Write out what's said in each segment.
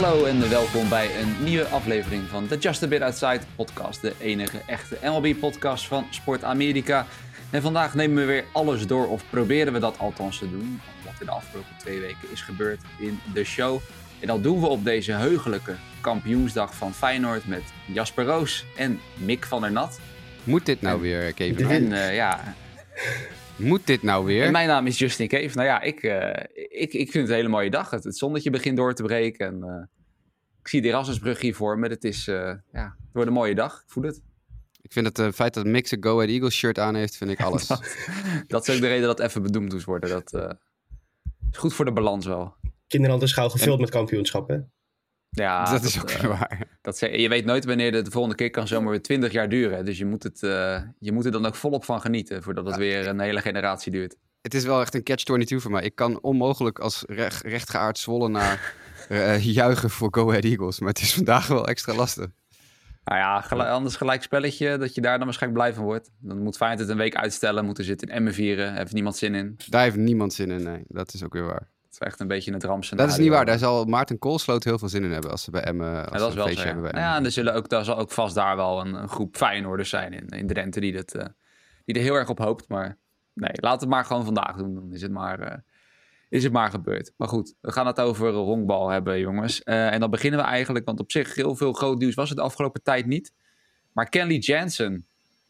Hallo en welkom bij een nieuwe aflevering van de Just a Bit Outside podcast. De enige echte MLB-podcast van Sport Amerika. En vandaag nemen we weer alles door, of proberen we dat althans te doen. Wat in de afgelopen twee weken is gebeurd in de show. En dat doen we op deze heugelijke kampioensdag van Feyenoord met Jasper Roos en Mick van der Nat. Moet dit nou weer, Kevin? En uh, ja... Moet dit nou weer? En mijn naam is Justin Cave. Nou ja, ik, uh, ik, ik vind het een hele mooie dag. Het, het zonnetje begint door te breken. En, uh, ik zie de Erasmusbrug hier voor me. Het, is, ja, het wordt een mooie dag. Ik voel het. Ik vind het uh, feit dat Mix een Go Ahead Eagles shirt aan heeft, vind ik alles. dat, dat, is ook de reden dat even bedoemd moest worden. Dat uh, is goed voor de balans wel. Kinderland is gauw gevuld en... met kampioenschappen. Ja, dat, dat is ook uh, waar. Dat ze, je weet nooit wanneer de, de volgende keer kan zomaar weer 20 jaar duren. Dus je moet, het, je moet er dan ook volop van genieten voordat het ja, weer een hele generatie duurt. Het is wel echt een catch-22 voor mij. Ik kan onmogelijk als recht, rechtgeaard Zwolle naar juichen voor Go Ahead Eagles. Maar het is vandaag wel extra lastig. Nou ja, gelijk, anders gelijk spelletje, dat je daar dan waarschijnlijk blij van wordt. Dan moet Feyenoord het een week uitstellen, moeten zitten in Emmen vieren. Heeft niemand zin in. Daar heeft niemand zin in, nee. Dat is ook weer waar. Is echt een beetje het ramscenario. Dat is niet waar. Daar zal Maarten Koolsloot heel veel zin in hebben als ze bij Emmen als ja, dat is wel feestje hebben. Bij ja, en er, zullen ook, er zal ook vast daar wel een, een groep Feyenoorders zijn in, in Drenthe die, dat, uh, die er heel erg op hoopt. Maar nee, laat het maar gewoon vandaag doen. Dan is het maar... Uh, is het maar gebeurd. Maar goed, we gaan het over honkbal hebben, jongens. Uh, en dan beginnen we eigenlijk, want op zich heel veel groot nieuws was het de afgelopen tijd niet. Maar Kenley Jansen,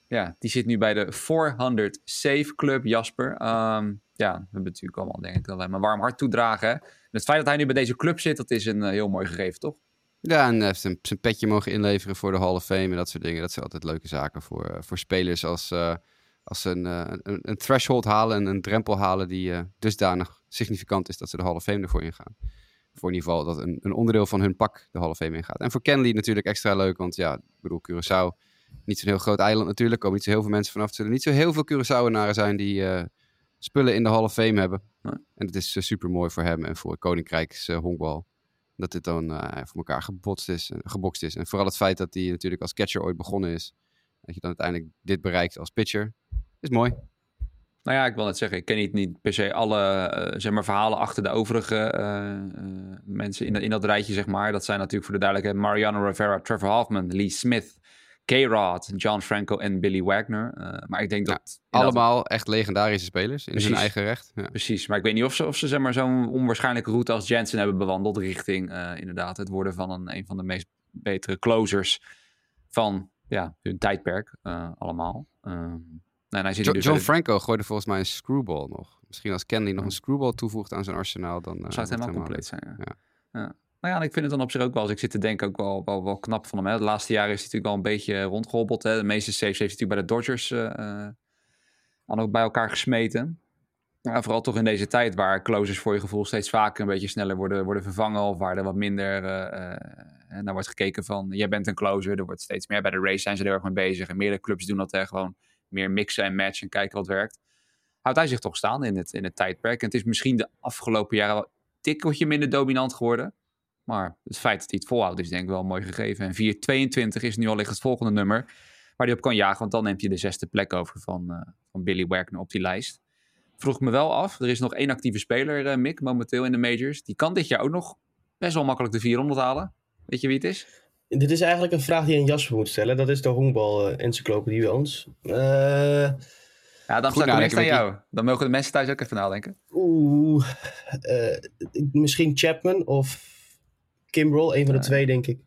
ja, die zit nu bij de 400 Save Club, Jasper. Um, ja, we hebben natuurlijk allemaal, denk ik, alleen maar warm hart toedragen. Het feit dat hij nu bij deze club zit, dat is een uh, heel mooi gegeven, toch? Ja, en heeft zijn, petje mogen inleveren voor de Hall of Fame en dat soort dingen. Dat zijn altijd leuke zaken voor, uh, voor spelers als, uh, als ze een, een, een, threshold halen en een drempel halen die dusdanig significant is dat ze de Hall of Fame ervoor ingaan. Voor in ieder geval dat een, een onderdeel van hun pak de Hall of Fame ingaat. En voor Kenley natuurlijk extra leuk, want ja, ik bedoel, Curaçao, niet zo'n heel groot eiland natuurlijk, komen niet zo heel veel mensen vanaf. Er zullen niet zo heel veel Curaçaoenaren zijn die spullen in de Hall of Fame hebben. Nee. En het is uh, super mooi voor hem en voor Koninkrijks uh, honkbal. Dat dit dan voor elkaar gebotst is, gebokst is. En vooral het feit dat hij natuurlijk als catcher ooit begonnen is. Dat je dan uiteindelijk dit bereikt als pitcher. Is mooi. Nou ja, ik wil net zeggen, ik ken niet, niet per se alle uh, zeg maar, verhalen achter de overige uh, uh, mensen in, in dat rijtje, zeg maar. Dat zijn natuurlijk voor de duidelijkheid Mariano Rivera, Trevor Hoffman, Lee Smith, K-Rod, John Franco en Billy Wagner. maar ik denk ja, dat... Allemaal dat... echt legendarische spelers in Precies. hun eigen recht. Ja. Precies, maar ik weet niet of ze, of ze zeg maar, zo'n onwaarschijnlijke route als Jensen hebben bewandeld richting inderdaad het worden van een, een van de meest betere closers van ja, hun tijdperk allemaal. Nee, hij zit jo dus John Franco gooide volgens mij een screwball nog. Misschien als Kenley nog een screwball toevoegt aan zijn arsenaal, dan... Zou het helemaal compleet zijn, ja. Nou ja, ik vind het dan op zich ook wel, als ik zit te denken, ook wel, wel, knap van hem. Hè. Laatste jaren is hij natuurlijk wel een beetje rondgehobbeld. Hè. De meeste saves heeft hij natuurlijk bij de Dodgers uh, dan bij elkaar gesmeten. Vooral toch in deze tijd waar closers voor je gevoel steeds vaker een beetje sneller worden, worden vervangen. Of waar er wat minder uh, naar wordt gekeken van, jij bent een closer. Er wordt steeds meer, bij de race zijn ze er erg mee bezig. En meerdere clubs doen dat hè, gewoon meer mixen en matchen en kijken wat werkt. Houdt hij zich toch staan in het, in het tijdperk. En het is misschien de afgelopen jaren wel tikkeltje minder dominant geworden. Maar het feit dat hij het volhoudt is denk ik wel mooi gegeven. En 4-22 is nu al het volgende nummer waar hij op kan jagen. Want dan neemt je de zesde plek over van, uh, van Billy Wagner op die lijst. Vroeg me wel af, er is nog één actieve speler, uh, Mick, momenteel in de majors. Die kan dit jaar ook nog best wel makkelijk de 400 halen. Weet je wie het is? Dit is eigenlijk een vraag die je aan Jasper moet stellen. Dat is de honkbal-encyclopedie bij ons. Uh, ja, dan sta ik aan jou. Dan mogen de mensen thuis ook even nadenken. Oeh, misschien Chapman of Kimbrel. Een van de uh, twee, denk ik.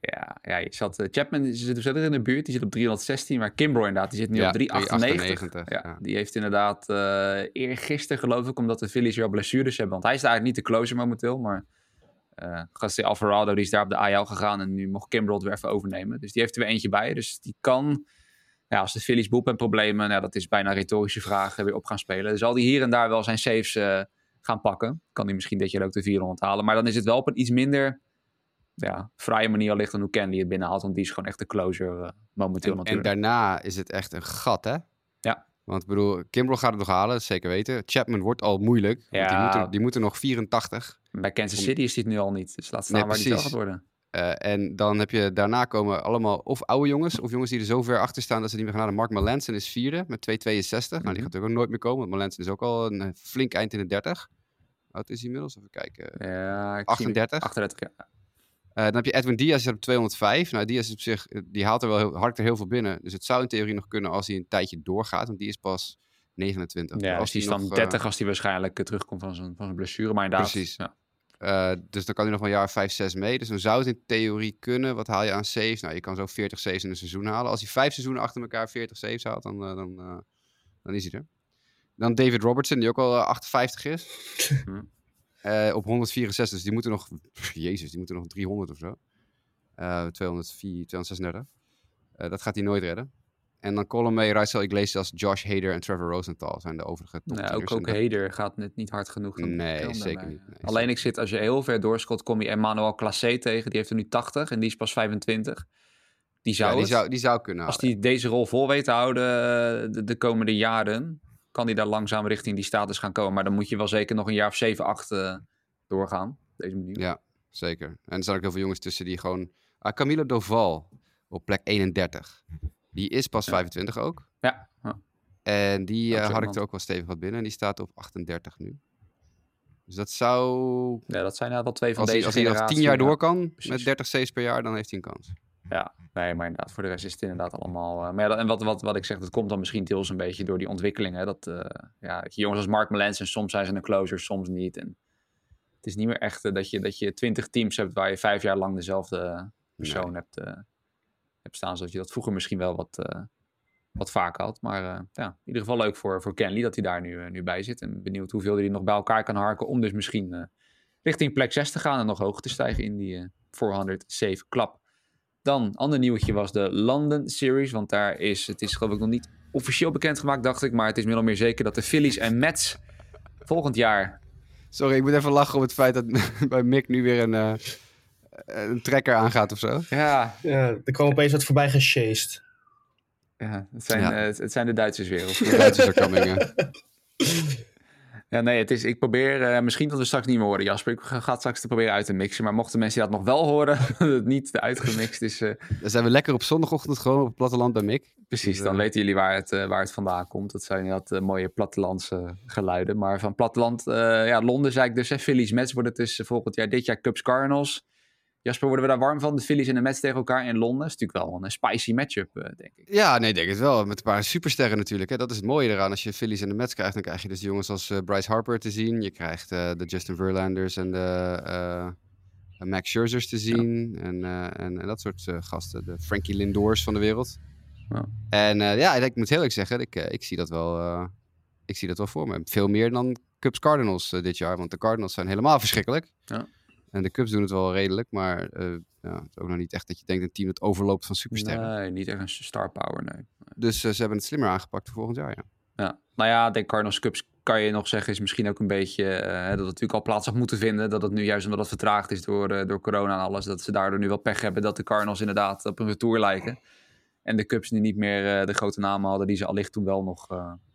Ja, ja je zat, uh, Chapman zit er in de buurt. Die zit op 316. Maar Kimbrel inderdaad, die zit nu ja, op 398. 398 ja, ja. Die heeft inderdaad eergisteren geloof ik, omdat de Phillies weer blessures hebben. Want hij is eigenlijk niet de closer momenteel, maar... Uh, Alvarado die is daar op de AL gegaan en nu mocht Kimbrel het weer even overnemen. Dus die heeft er weer eentje bij. Dus die kan, ja, als de Phillies boep problemen, nou, dat is bijna een retorische vraag, weer op gaan spelen. Zal die hier en daar wel zijn saves uh, gaan pakken. Kan hij misschien dit jaar ook de 400 halen. Maar dan is het wel op een iets minder ja, vrije manier allicht dan hoe Kenley het binnenhaalt. Want die is gewoon echt de closer uh, momenteel en, natuurlijk. En daarna is het echt een gat, hè? Ja. Want ik bedoel, Kimbrel gaat het nog halen, zeker weten. Chapman wordt al moeilijk. Ja. Die, moeten, die moeten nog 84. Bij Kansas City is dit nu al niet. Dus laat staan nee, waar die wel gaat worden. Uh, en dan heb je daarna komen allemaal of oude jongens, of jongens die er zo ver achter staan dat ze niet meer gaan halen. Mark Melanson is vierde met 2,62. Mm -hmm. Nou, die gaat ook nooit meer komen, want Melanson is ook al een flink eind in de 30. oud is hij inmiddels? Even kijken. Ja, ik 38? 38, ja. Uh, dan heb je Edwin Diaz op 205. Nou, Diaz op zich, die haalt er wel heel, hard er heel veel binnen. Dus het zou in theorie nog kunnen als hij een tijdje doorgaat. Want die is pas 29. Ja, als die is dan nog, 30 uh, als hij waarschijnlijk terugkomt van zijn, van zijn blessure. Maar inderdaad, Precies. Ja. Uh, dus dan kan hij nog maar een jaar 5, 6 mee. Dus dan zou het in theorie kunnen. Wat haal je aan saves? Nou, je kan zo 40 saves in een seizoen halen. Als hij vijf seizoenen achter elkaar 40 saves haalt, dan, uh, dan, uh, dan is hij er. Dan David Robertson, die ook al 58 is. Hm. op 164, dus die moeten nog... Jezus, die moeten nog 300 of zo. 204, 236. dat gaat hij nooit redden. En dan Colin May, Rysel Iglesias, Josh Hader en Trevor Rosenthal zijn de overige top Nee, ook, ook Hader gaat net niet hard genoeg. Nee, zeker niet. Nee, Alleen ik zit, als je heel ver doorscot, kom je Emmanuel Classé tegen. Die heeft er nu 80 en die is pas 25. Die zou, ja, die zou, die zou kunnen Als hij deze rol vol weet te houden de, de, komende jaren, kan hij daar langzaam richting die status gaan komen. Maar dan moet je wel zeker nog een jaar of 7, 8 uh, doorgaan. Deze manier. Ja, zeker. En er zijn ook heel veel jongens tussen die gewoon... Ah, Camilo Doval op plek 31. Die is pas Ja. 25 ook. Ja. ja. En die eh, ook had ik er ook wel stevig wat binnen. En die staat op 38 nu. Dus dat zou... Ja, dat zijn nou wel twee van Als hij, deze als hij nog generatie, 10 jaar ja. door kan, precies. met 30 saves per jaar, dan heeft hij een kans. Ja, nee, maar inderdaad, voor de rest is het inderdaad allemaal... eh, maar ja, dat- en wat, wat, wat ik zeg, dat komt dan misschien deels een beetje door die ontwikkeling. Hè? Dat, eh, ja, jongens als Mark Melanson, soms zijn ze een closer, soms niet. En het is niet meer echt dat je, dat je twintig teams hebt waar je vijf jaar lang dezelfde persoon hebt, eh, hebt staan. Zoals je dat vroeger misschien wel wat, eh, wat vaker had. Maar eh, ja, in ieder geval leuk voor, voor Kenley dat hij daar nu, eh, nu bij zit. En benieuwd hoeveel hij nog bij elkaar kan harken om dus misschien richting plek 6 te gaan en nog hoger te stijgen in die eh 400 save klap. Dan, ander nieuwtje was de London Series. Want daar is, het is geloof ik nog niet officieel bekendgemaakt, dacht ik. Maar het is meer meer zeker dat de Phillies en Mets volgend jaar... Sorry, ik moet even lachen om het feit dat bij Mick nu weer een, een trekker aangaat of zo. Ja, Ja, er kwam opeens wat voorbij gechased. ja, het, zijn, Ja. eh, het, zijn de Duitsers weer. Of, De Duitsers coming, eh. Ja, nee, het is, ik probeer, eh, misschien dat we straks niet meer horen, Jasper. Ik ga het straks te proberen uit te mixen. Maar mochten mensen dat nog wel horen, dat het niet uitgemixt is, eh, Dan zijn we lekker op zondagochtend gewoon op het platteland bij Mick. precies. Dus, Dan eh, weten jullie waar het, eh, waar het vandaan komt. Dat zijn inderdaad eh, mooie plattelandse geluiden. Maar van platteland, eh, ja, Londen zei ik dus, hè, Phillies, Mets wordt het dus eh, volgend jaar, dit jaar Cubs, Cardinals. Jasper, worden we daar warm van, de Phillies en de Mets tegen elkaar in Londen? Dat is natuurlijk wel een spicy matchup, eh, denk ik. Ja, nee, denk het wel. Met een paar supersterren natuurlijk. Hè. Dat is het mooie eraan. Als je Phillies en de Mets krijgt, dan krijg je dus jongens als eh, Bryce Harper te zien. Je krijgt eh, de Justin Verlanders en de Max Scherzers te zien. En, en, en dat soort gasten. De Frankie Lindors van de wereld. Ja. En ja, ik moet heel eerlijk zeggen, ik, ik, zie dat wel, ik zie dat wel voor me. Veel meer dan Cubs Cardinals dit jaar. Want de Cardinals zijn helemaal verschrikkelijk. Ja. En de Cubs doen het wel redelijk. Maar eh, ja, het is ook nog niet echt dat je denkt een team dat overloopt van supersterren. Nee, niet echt een star power, nee. Dus eh, ze hebben het slimmer aangepakt voor volgend jaar, ja. Ja, nou ja, de Cardinals Cups kan je nog zeggen is misschien ook een beetje eh, dat het natuurlijk al plaats had moeten vinden. Dat het nu juist omdat het vertraagd is door, door corona en alles, dat ze daardoor nu wel pech hebben dat de Cardinals inderdaad op een retour lijken. En de Cubs nu niet meer de grote namen hadden die ze allicht toen wel nog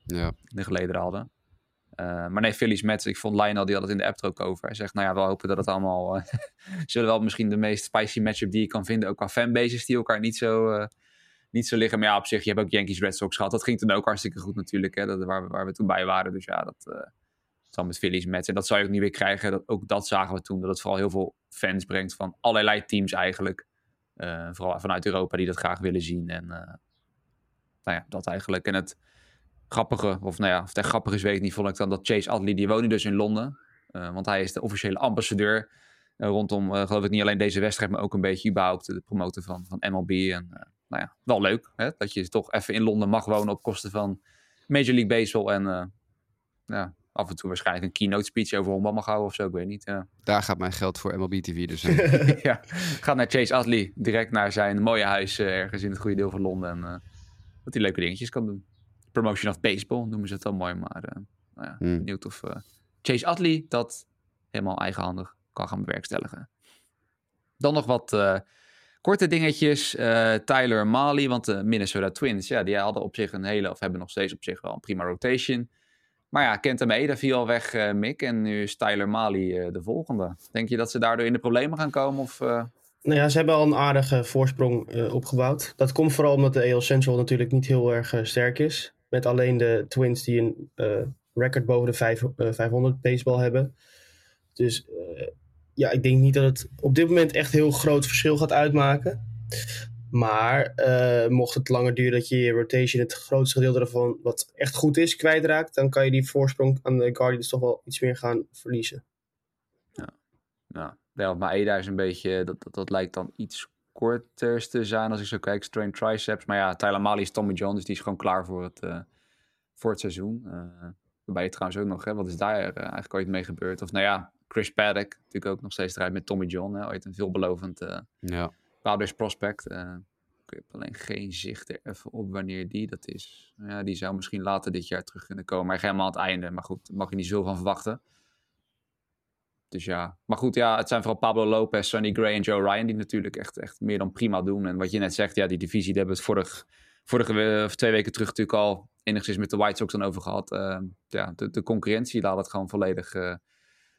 ja. in de geleden hadden. Eh, maar nee, Phillies Mets, ik vond Lionel, die had het in de app ook over. Hij zegt, nou ja, we hopen dat het allemaal... eh, zullen wel misschien de meest spicy matchup die je kan vinden, ook qua fanbases die elkaar niet zo, eh, niet zo liggen. Maar ja, op zich, je hebt ook Yankees Red Sox gehad. Dat ging toen ook hartstikke goed natuurlijk, hè, dat, waar, we- waar we toen bij waren. Dus ja, dat zal met Phillies Mets. En dat zou je ook niet weer krijgen. Dat, ook dat zagen we toen, dat het vooral heel veel fans brengt van allerlei teams eigenlijk. Vooral vanuit Europa die dat graag willen zien. En nou ja, dat eigenlijk. En het grappige, of nou ja, of het echt grappig is, weet ik niet, vond ik dan dat Chase Adley, die woonde dus in Londen. Eh, want hij is de officiële ambassadeur eh, rondom, eh, geloof ik, niet alleen deze wedstrijd, maar ook een beetje überhaupt de promoten van, van MLB. En nou ja, wel leuk hè, dat je toch even in Londen mag wonen op kosten van Major League Baseball. En ja, af en toe waarschijnlijk een keynote speech over honkbal mag houden of zo, ik weet niet. Ja. Daar gaat mijn geld voor MLB TV dus ja, ga naar Chase Adley, direct naar zijn mooie huis ergens in het goede deel van Londen. En dat hij leuke dingetjes kan doen. Promotion of Baseball noemen ze het wel mooi, maar eh, nou ja, Hmm. benieuwd of eh, Chase Adley dat helemaal eigenhandig kan gaan bewerkstelligen. Dan nog wat eh, korte dingetjes. Eh, Tyler Mali, want de Minnesota Twins, ja, die hadden op zich een hele, of hebben nog steeds op zich wel een prima rotation. Maar ja, Kent Maeda viel al weg, eh, Mick. En nu is Tyler Mali eh, de volgende. Denk je dat ze daardoor in de problemen gaan komen? Of, eh, Nou ja, ze hebben al een aardige voorsprong eh, opgebouwd. Dat komt vooral omdat de AL Central natuurlijk niet heel erg sterk is. Met alleen de Twins die een eh, record boven de vijf- eh, 500 baseball hebben. Dus uh, ja, ik denk niet dat het op dit moment echt heel groot verschil gaat uitmaken. Maar mocht het langer duren dat je je rotation het grootste gedeelte ervan wat echt goed is kwijtraakt, dan kan je die voorsprong aan de Guardians toch wel iets meer gaan verliezen. Ja. ja maar Eda is een beetje, dat, dat, dat lijkt dan iets korter te zijn als ik zo kijk. Strain triceps. Maar ja, Tyler Mali is Tommy John, dus die is gewoon klaar voor het, uh, voor het seizoen. Uh, waarbij je trouwens ook nog, hè, wat is daar uh, eigenlijk ooit mee gebeurd? Of nou ja, Chris Paddock natuurlijk ook nog steeds eruit met Tommy John. Hè, ooit een veelbelovend ja. Padres prospect. ik heb alleen geen zicht er even op wanneer die dat is. Ja, die zou misschien later dit jaar terug kunnen komen. Maar helemaal aan het einde. Maar goed, daar mag je niet zo van verwachten. Dus ja, maar goed, ja, het zijn vooral Pablo Lopez, Sonny Gray en Joe Ryan die natuurlijk echt, echt meer dan prima doen. En wat je net zegt, ja, die divisie, die hebben we het vorig, vorige of twee weken terug natuurlijk al enigszins met de White Sox dan over gehad. Uh, ja, de, de, concurrentie laat het gewoon volledig uh,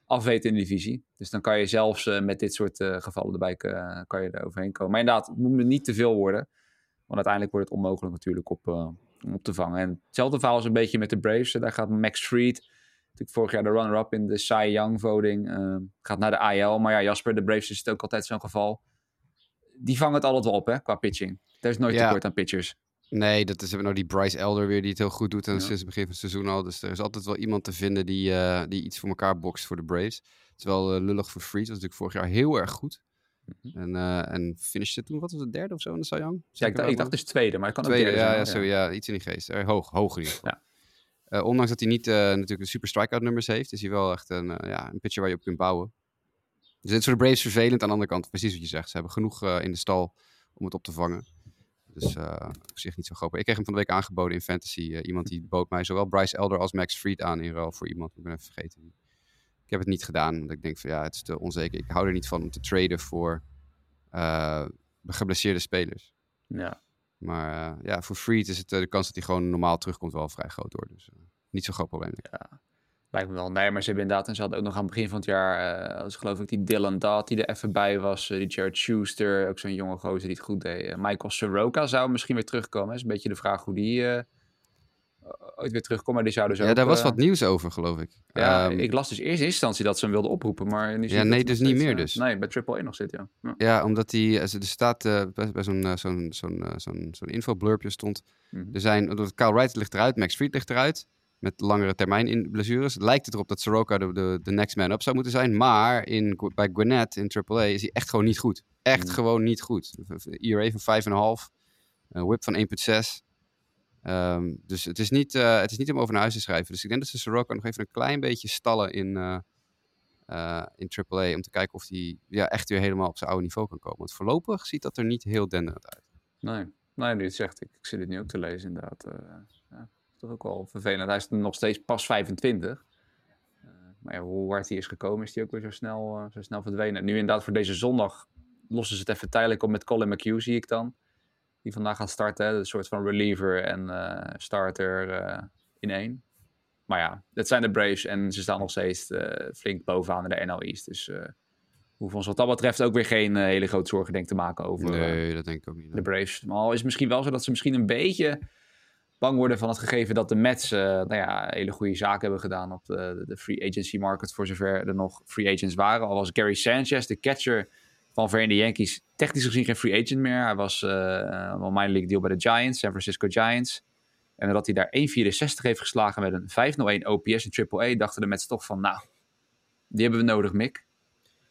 afweten in de divisie. Dus dan kan je zelfs uh, met dit soort gevallen erbij kan je er overheen komen. Maar inderdaad, het moet niet te veel worden. Want uiteindelijk wordt het onmogelijk natuurlijk op, om op te vangen. En hetzelfde verhaal is een beetje met de Braves. Daar gaat Max Fried natuurlijk vorig jaar de runner-up in de Cy Young voting. Uh, gaat naar de AL. Maar ja, Jasper, de Braves is het ook altijd zo'n geval. Die vangen het altijd wel op, hè, qua pitching. Er is nooit ja. tekort aan pitchers. Nee, dat is nou die Bryce Elder weer die het heel goed doet. En ja. sinds het begin van het seizoen al. Dus er is altijd wel iemand te vinden die, uh, die iets voor elkaar bokst voor de Braves. Wel uh, lullig voor Freeze. Was natuurlijk vorig jaar heel erg goed. Mm -hmm. En, uh, en finishte toen, wat was het, derde of zo in de Cy Young? Ja, ik, ik dacht dus tweede, maar ik kan tweede, ook ja, ja, zo, ja, iets in die geest. hoog, hoog in ieder geval. Ja. Uh, ondanks dat hij niet uh, natuurlijk de super strikeout nummers heeft, is hij wel echt een, uh, ja, een pitcher waar je op kunt bouwen. Dus dit is voor Braves vervelend. Aan de andere kant, precies wat je zegt. Ze hebben genoeg in de stal om het op te vangen. Dus op zich niet zo groot. Ik kreeg hem van de week aangeboden in Fantasy. iemand die bood mij zowel Bryce Elder als Max Fried aan in ruil voor iemand. Ik ben even vergeten. Ik heb het niet gedaan, omdat ik denk van ja, het is te onzeker. Ik hou er niet van om te traden voor geblesseerde spelers. Ja. Maar uh, ja, voor Freed is het de kans dat hij gewoon normaal terugkomt wel vrij groot hoor. Dus uh, niet zo'n groot probleem. Ja, lijkt me wel. Nee, maar ze hebben inderdaad, en ze hadden ook nog aan het begin van het jaar, als geloof ik die Dylan Dot die er even bij was, die Jared Schuster, ook zo'n jonge gozer die het goed deed. Michael Soroka zou misschien weer terugkomen. is een beetje de vraag hoe die ooit weer terugkomt. Maar die zouden zo. Ja, daar was wat nieuws over, geloof ik. Ja, um, ik las dus eerst in instantie dat ze hem wilden oproepen, maar nu ja, nee, dus niet meer dus. Nee, bij Triple A nog zit, ja. Ja, ja omdat hij, er staat bij, bij zo'n zo'n zo'n zo'n zo'n infoblurbje stond, mm -hmm. er zijn, Kyle Wright ligt eruit, Max Fried ligt eruit, met langere termijn in blessures, lijkt het erop dat Soroka de, de, de next man up zou moeten zijn, maar in, bij Gwinnett in Triple A is hij echt gewoon niet goed. Echt mm. gewoon niet goed. ERA van 5,5, een whip van 1,6. Um, dus het is, niet, uh, het is niet om over naar huis te schrijven. Dus ik denk dat ze Soroka nog even een klein beetje stallen in, uh, uh, in AAA. Om te kijken of hij ja, echt weer helemaal op zijn oude niveau kan komen. Want voorlopig ziet dat er niet heel denderend uit. Nee, nee nu het zegt, ik, ik zit het nu ook te lezen inderdaad. ja, toch ook wel vervelend. Hij is nog steeds pas 25. maar hoe hard hij is gekomen, is hij ook weer zo snel, zo snel verdwenen. Nu inderdaad voor deze zondag lossen ze het even tijdelijk op met Colin McHugh, zie ik dan die vandaag gaat starten. Een soort van reliever en uh, starter uh, in één. Maar ja, dat zijn de Braves en ze staan nog steeds uh, flink bovenaan in de NL East. Dus we hoeven ons wat dat betreft ook weer geen hele grote zorgen denk te maken over nee, dat denk ik ook niet, de Braves. Maar al is het misschien wel zo dat ze misschien een beetje bang worden van het gegeven dat de Mets nou ja, hele goede zaken hebben gedaan op de, de free agency market. Voor zover er nog free agents waren. Al was Gary Sanchez, de catcher van ver in de Yankees technisch gezien geen free agent meer. Hij was uh, een minor league deal bij de Giants, San Francisco Giants. En dat hij daar 1,64 heeft geslagen met een 501 OPS in AAA, dachten de Mets toch van, nou, die hebben we nodig, Mick.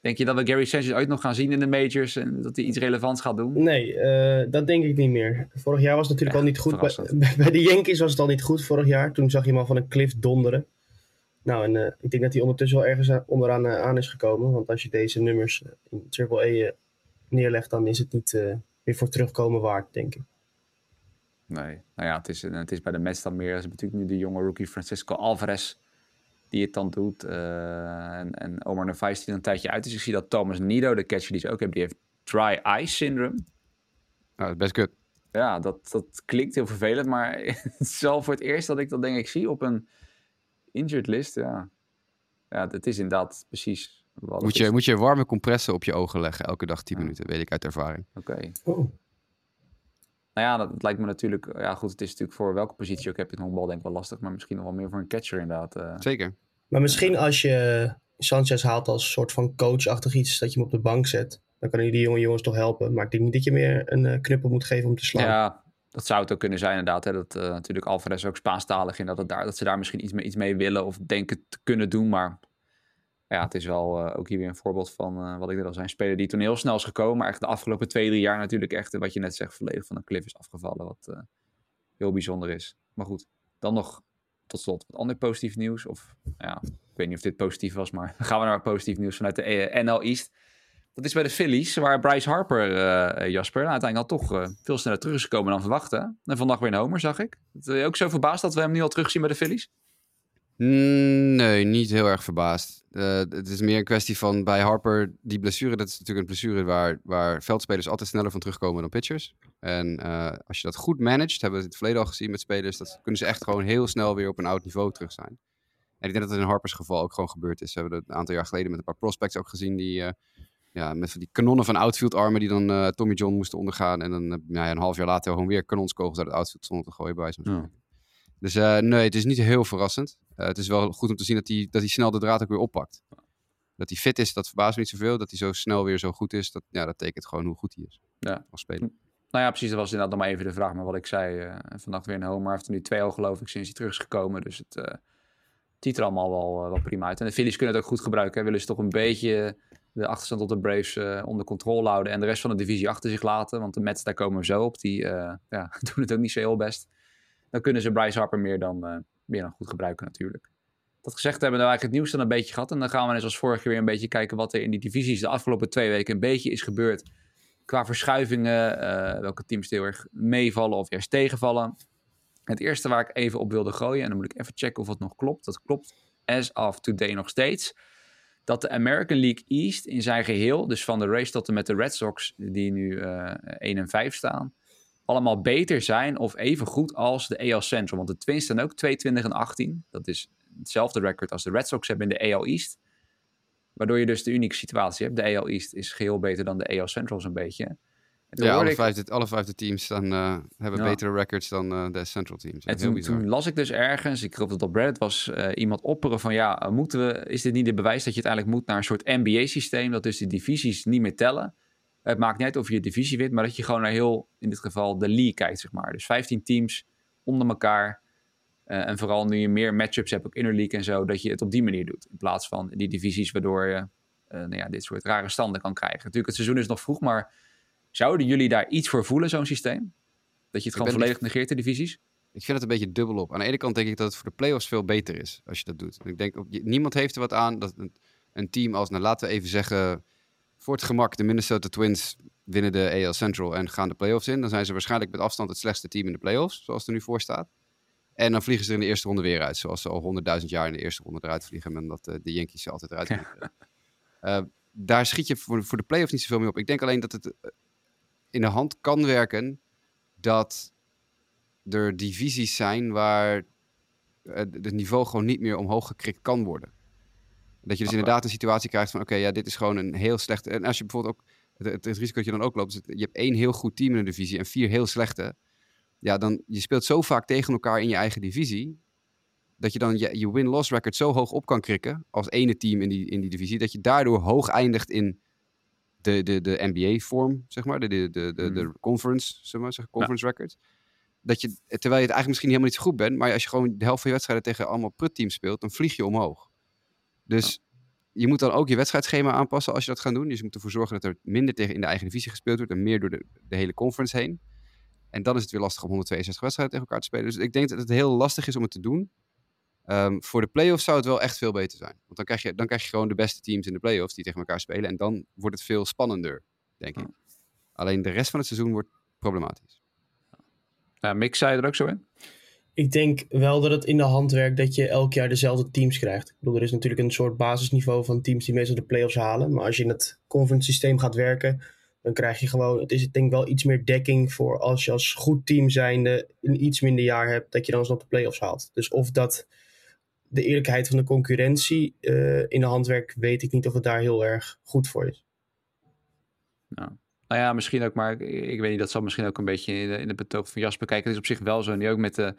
Denk je dat we Gary Sanchez ooit nog gaan zien in de majors en dat hij iets relevants gaat doen? Nee, uh, dat denk ik niet meer. Vorig jaar was het natuurlijk ja, al niet goed. Bij, bij, de Yankees was het al niet goed vorig jaar. Toen zag je hem al van een cliff donderen. Nou, en uh, ik denk dat hij ondertussen wel ergens onderaan uh, aan is gekomen. Want als je deze nummers in AAA neerlegt, dan is het niet uh, weer voor terugkomen waard, denk ik. Nee, nou ja, het is, het is bij de Mets dan meer. Het is natuurlijk nu de jonge rookie Francisco Alvarez die het dan doet. Uh, en, en Omar Narvaez die een tijdje uit is. Ik zie dat Thomas Nido, de catcher die ze ook hebben, die heeft dry eye syndrome. Nou, best kut. Ja, dat, dat klinkt heel vervelend, maar het is wel voor het eerst dat ik dat denk ik zie op een injured list. Ja, ja het is inderdaad precies moet je, moet je warme compressen op je ogen leggen elke dag 10 minuten, weet ik uit ervaring. Oké. Okay. Oh. Nou ja, dat, lijkt me natuurlijk... Ja goed, het is natuurlijk voor welke positie ook heb je het honkbal denk ik wel lastig. Maar misschien nog wel meer voor een catcher inderdaad. Uh. Zeker. Maar misschien als je Sanchez haalt als soort van coachachtig iets dat je hem op de bank zet. Dan kan hij die jonge jongens toch helpen. Maar ik denk niet dat je meer een uh, knuppel moet geven om te slaan. Ja, dat zou het ook kunnen zijn inderdaad. Hè? Dat uh, natuurlijk Alvarez ook Spaanstalig in. Dat, het daar, dat ze daar misschien iets mee, iets mee willen of denken te kunnen doen. Maar ja, het is wel uh, ook hier weer een voorbeeld van wat ik net al zei. Een speler die toen heel snel is gekomen. Maar echt de afgelopen twee, drie jaar natuurlijk echt, wat je net zegt, volledig van een cliff is afgevallen. Wat heel bijzonder is. Maar goed, dan nog tot slot wat ander positief nieuws. Of ja, ik weet niet of dit positief was, maar gaan we naar positief nieuws vanuit de NL East. Dat is bij de Phillies, waar Bryce Harper, uh, Jasper, nou, uiteindelijk al toch uh, veel sneller terug is gekomen dan verwachten. En vandaag weer een homer, zag ik. Ben ook zo verbaasd dat we hem nu al terugzien bij de Phillies? Mm, nee, niet heel erg verbaasd. Het is meer een kwestie van bij Harper, die blessure, dat is natuurlijk een blessure waar, waar veldspelers altijd sneller van terugkomen dan pitchers. En als je dat goed managt, hebben we het, het verleden al gezien met spelers, dat kunnen ze echt gewoon heel snel weer op een oud niveau terug zijn. En ik denk dat het in Harpers geval ook gewoon gebeurd is. We hebben het een aantal jaar geleden met een paar prospects ook gezien die ja, met die kanonnen van outfield armen die dan uh, Tommy John moesten ondergaan. En dan uh, ja, een half jaar later gewoon weer kanonskogels uit het outfield stonden te gooien bij zo'n ja. Dus uh, nee, het is niet heel verrassend. het is wel goed om te zien dat hij, dat hij snel de draad ook weer oppakt. Dat hij fit is, dat verbaast me niet zoveel. Dat hij zo snel weer zo goed is, dat, ja, dat tekent gewoon hoe goed hij is ja. als speler. Nou ja, precies. Dat was inderdaad nog maar even de vraag. Maar wat ik zei, vannacht weer een homer. Hij heeft er nu twee al geloof ik sinds hij terug is gekomen. Dus het ziet er allemaal wel, wel prima uit. En de Phillies kunnen het ook goed gebruiken. Hè. Willen ze toch een beetje de achterstand op de Braves uh, onder controle houden en de rest van de divisie achter zich laten. Want de Mets, daar komen we zo op. Die uh, ja, doen het ook niet zo heel best. Dan kunnen ze Bryce Harper meer dan, uh, meer dan goed gebruiken natuurlijk. Dat gezegd hebben we eigenlijk het nieuws dan een beetje gehad. En dan gaan we net als vorige keer weer een beetje kijken wat er in die divisies de afgelopen twee weken een beetje is gebeurd. Qua verschuivingen, welke teams heel erg meevallen of juist tegenvallen. Het eerste waar ik even op wilde gooien, en dan moet ik even checken of het nog klopt. Dat klopt as of today nog steeds dat de American League East in zijn geheel, dus van de race tot en met de Red Sox, die nu uh, eh, 1 en 5 staan, allemaal beter zijn of even goed als de AL Central. Want de Twins staan ook 22 en 18. Dat is hetzelfde record als de Red Sox hebben in de AL East. Waardoor je dus de unieke situatie hebt. De AL East is geheel beter dan de AL Central zo'n beetje. Ja, alle, vijf, alle vijfde teams dan, uh, hebben betere records dan uh, de Central teams. En toen, toen, las ik dus ergens, ik geloof dat op Reddit was, uh, iemand opperen van ja, moeten we, is dit niet de bewijs dat je uiteindelijk moet naar een soort NBA-systeem, dat dus de divisies niet meer tellen? Het maakt niet uit of je divisie wint, maar dat je gewoon naar heel, in dit geval, de league kijkt, zeg maar. Dus 15 teams onder elkaar. en vooral nu je meer matchups hebt, ook interleague en zo, dat je het op die manier doet. In plaats van die divisies waardoor je nou ja, dit soort rare standen kan krijgen. Natuurlijk, het seizoen is nog vroeg, maar Zouden jullie daar iets voor voelen, zo'n systeem? Dat je het gewoon volledig negeert, de divisies? Ik vind het een beetje dubbel op. Aan de ene kant denk ik dat het voor de playoffs veel beter is als je dat doet. Ik denk, niemand heeft er wat aan dat een, een team als, nou laten we even zeggen, voor het gemak, de Minnesota Twins winnen de AL Central en gaan de playoffs in. Dan zijn ze waarschijnlijk met afstand het slechtste team in de playoffs, zoals het er nu voor staat. En dan vliegen ze er in de eerste ronde weer uit, zoals ze al honderdduizend jaar in de eerste ronde eruit vliegen. En dat uh, de Yankees ze altijd eruit vliegen. uh, daar schiet je voor, voor de playoffs niet zoveel mee op. Ik denk alleen dat het in de hand kan werken dat er divisies zijn waar het niveau gewoon niet meer omhoog gekrikt kan worden. Dat je dus inderdaad een situatie krijgt van, oké, ja, dit is gewoon een heel slecht... En als je bijvoorbeeld ook, het, het, risico dat je dan ook loopt, is je hebt één heel goed team in een divisie en vier heel slechte. Ja, dan, je speelt zo vaak tegen elkaar in je eigen divisie, dat je dan je, je win-loss record zo hoog op kan krikken als ene team in die, in die divisie, dat je daardoor hoog eindigt in de, de, de NBA-vorm, zeg maar, de, de, de, de, de mhm. conference, zeg maar, zeg, conference ja. record. Dat je, terwijl je het eigenlijk misschien helemaal niet zo goed bent, maar als je gewoon de helft van je wedstrijden tegen allemaal prutteams speelt, dan vlieg je omhoog. Dus je moet dan ook je wedstrijdschema aanpassen als je dat gaat doen. Dus je moet ervoor zorgen dat er minder tegen in de eigen divisie gespeeld wordt en meer door de, de hele conference heen. En dan is het weer lastig om 162 wedstrijden tegen elkaar te spelen. Dus ik denk dat het heel lastig is om het te doen. Um, voor de playoffs zou het wel echt veel beter zijn. Want dan krijg, je, dan krijg je gewoon de beste teams in de playoffs die tegen elkaar spelen. En dan wordt het veel spannender, denk ik. Alleen de rest van het seizoen wordt problematisch. Ja, Mick zei er ook zo in? Ik denk wel dat het in de hand werkt dat je elk jaar dezelfde teams krijgt. Ik bedoel, er is natuurlijk een soort basisniveau van teams die meestal de playoffs halen. Maar als je in het conference systeem gaat werken, dan krijg je gewoon, het is ik denk wel iets meer dekking voor als je als goed team zijnde een iets minder jaar hebt, dat je dan alsnog de playoffs haalt. Dus of dat de eerlijkheid van de concurrentie uh, in de handwerk weet ik niet of het daar heel erg goed voor is. Nou, nou ja, misschien ook, maar ik, weet niet, dat zal misschien ook een beetje in, de, in betoog van Jasper kijken. Het is op zich wel zo. En die ook met de,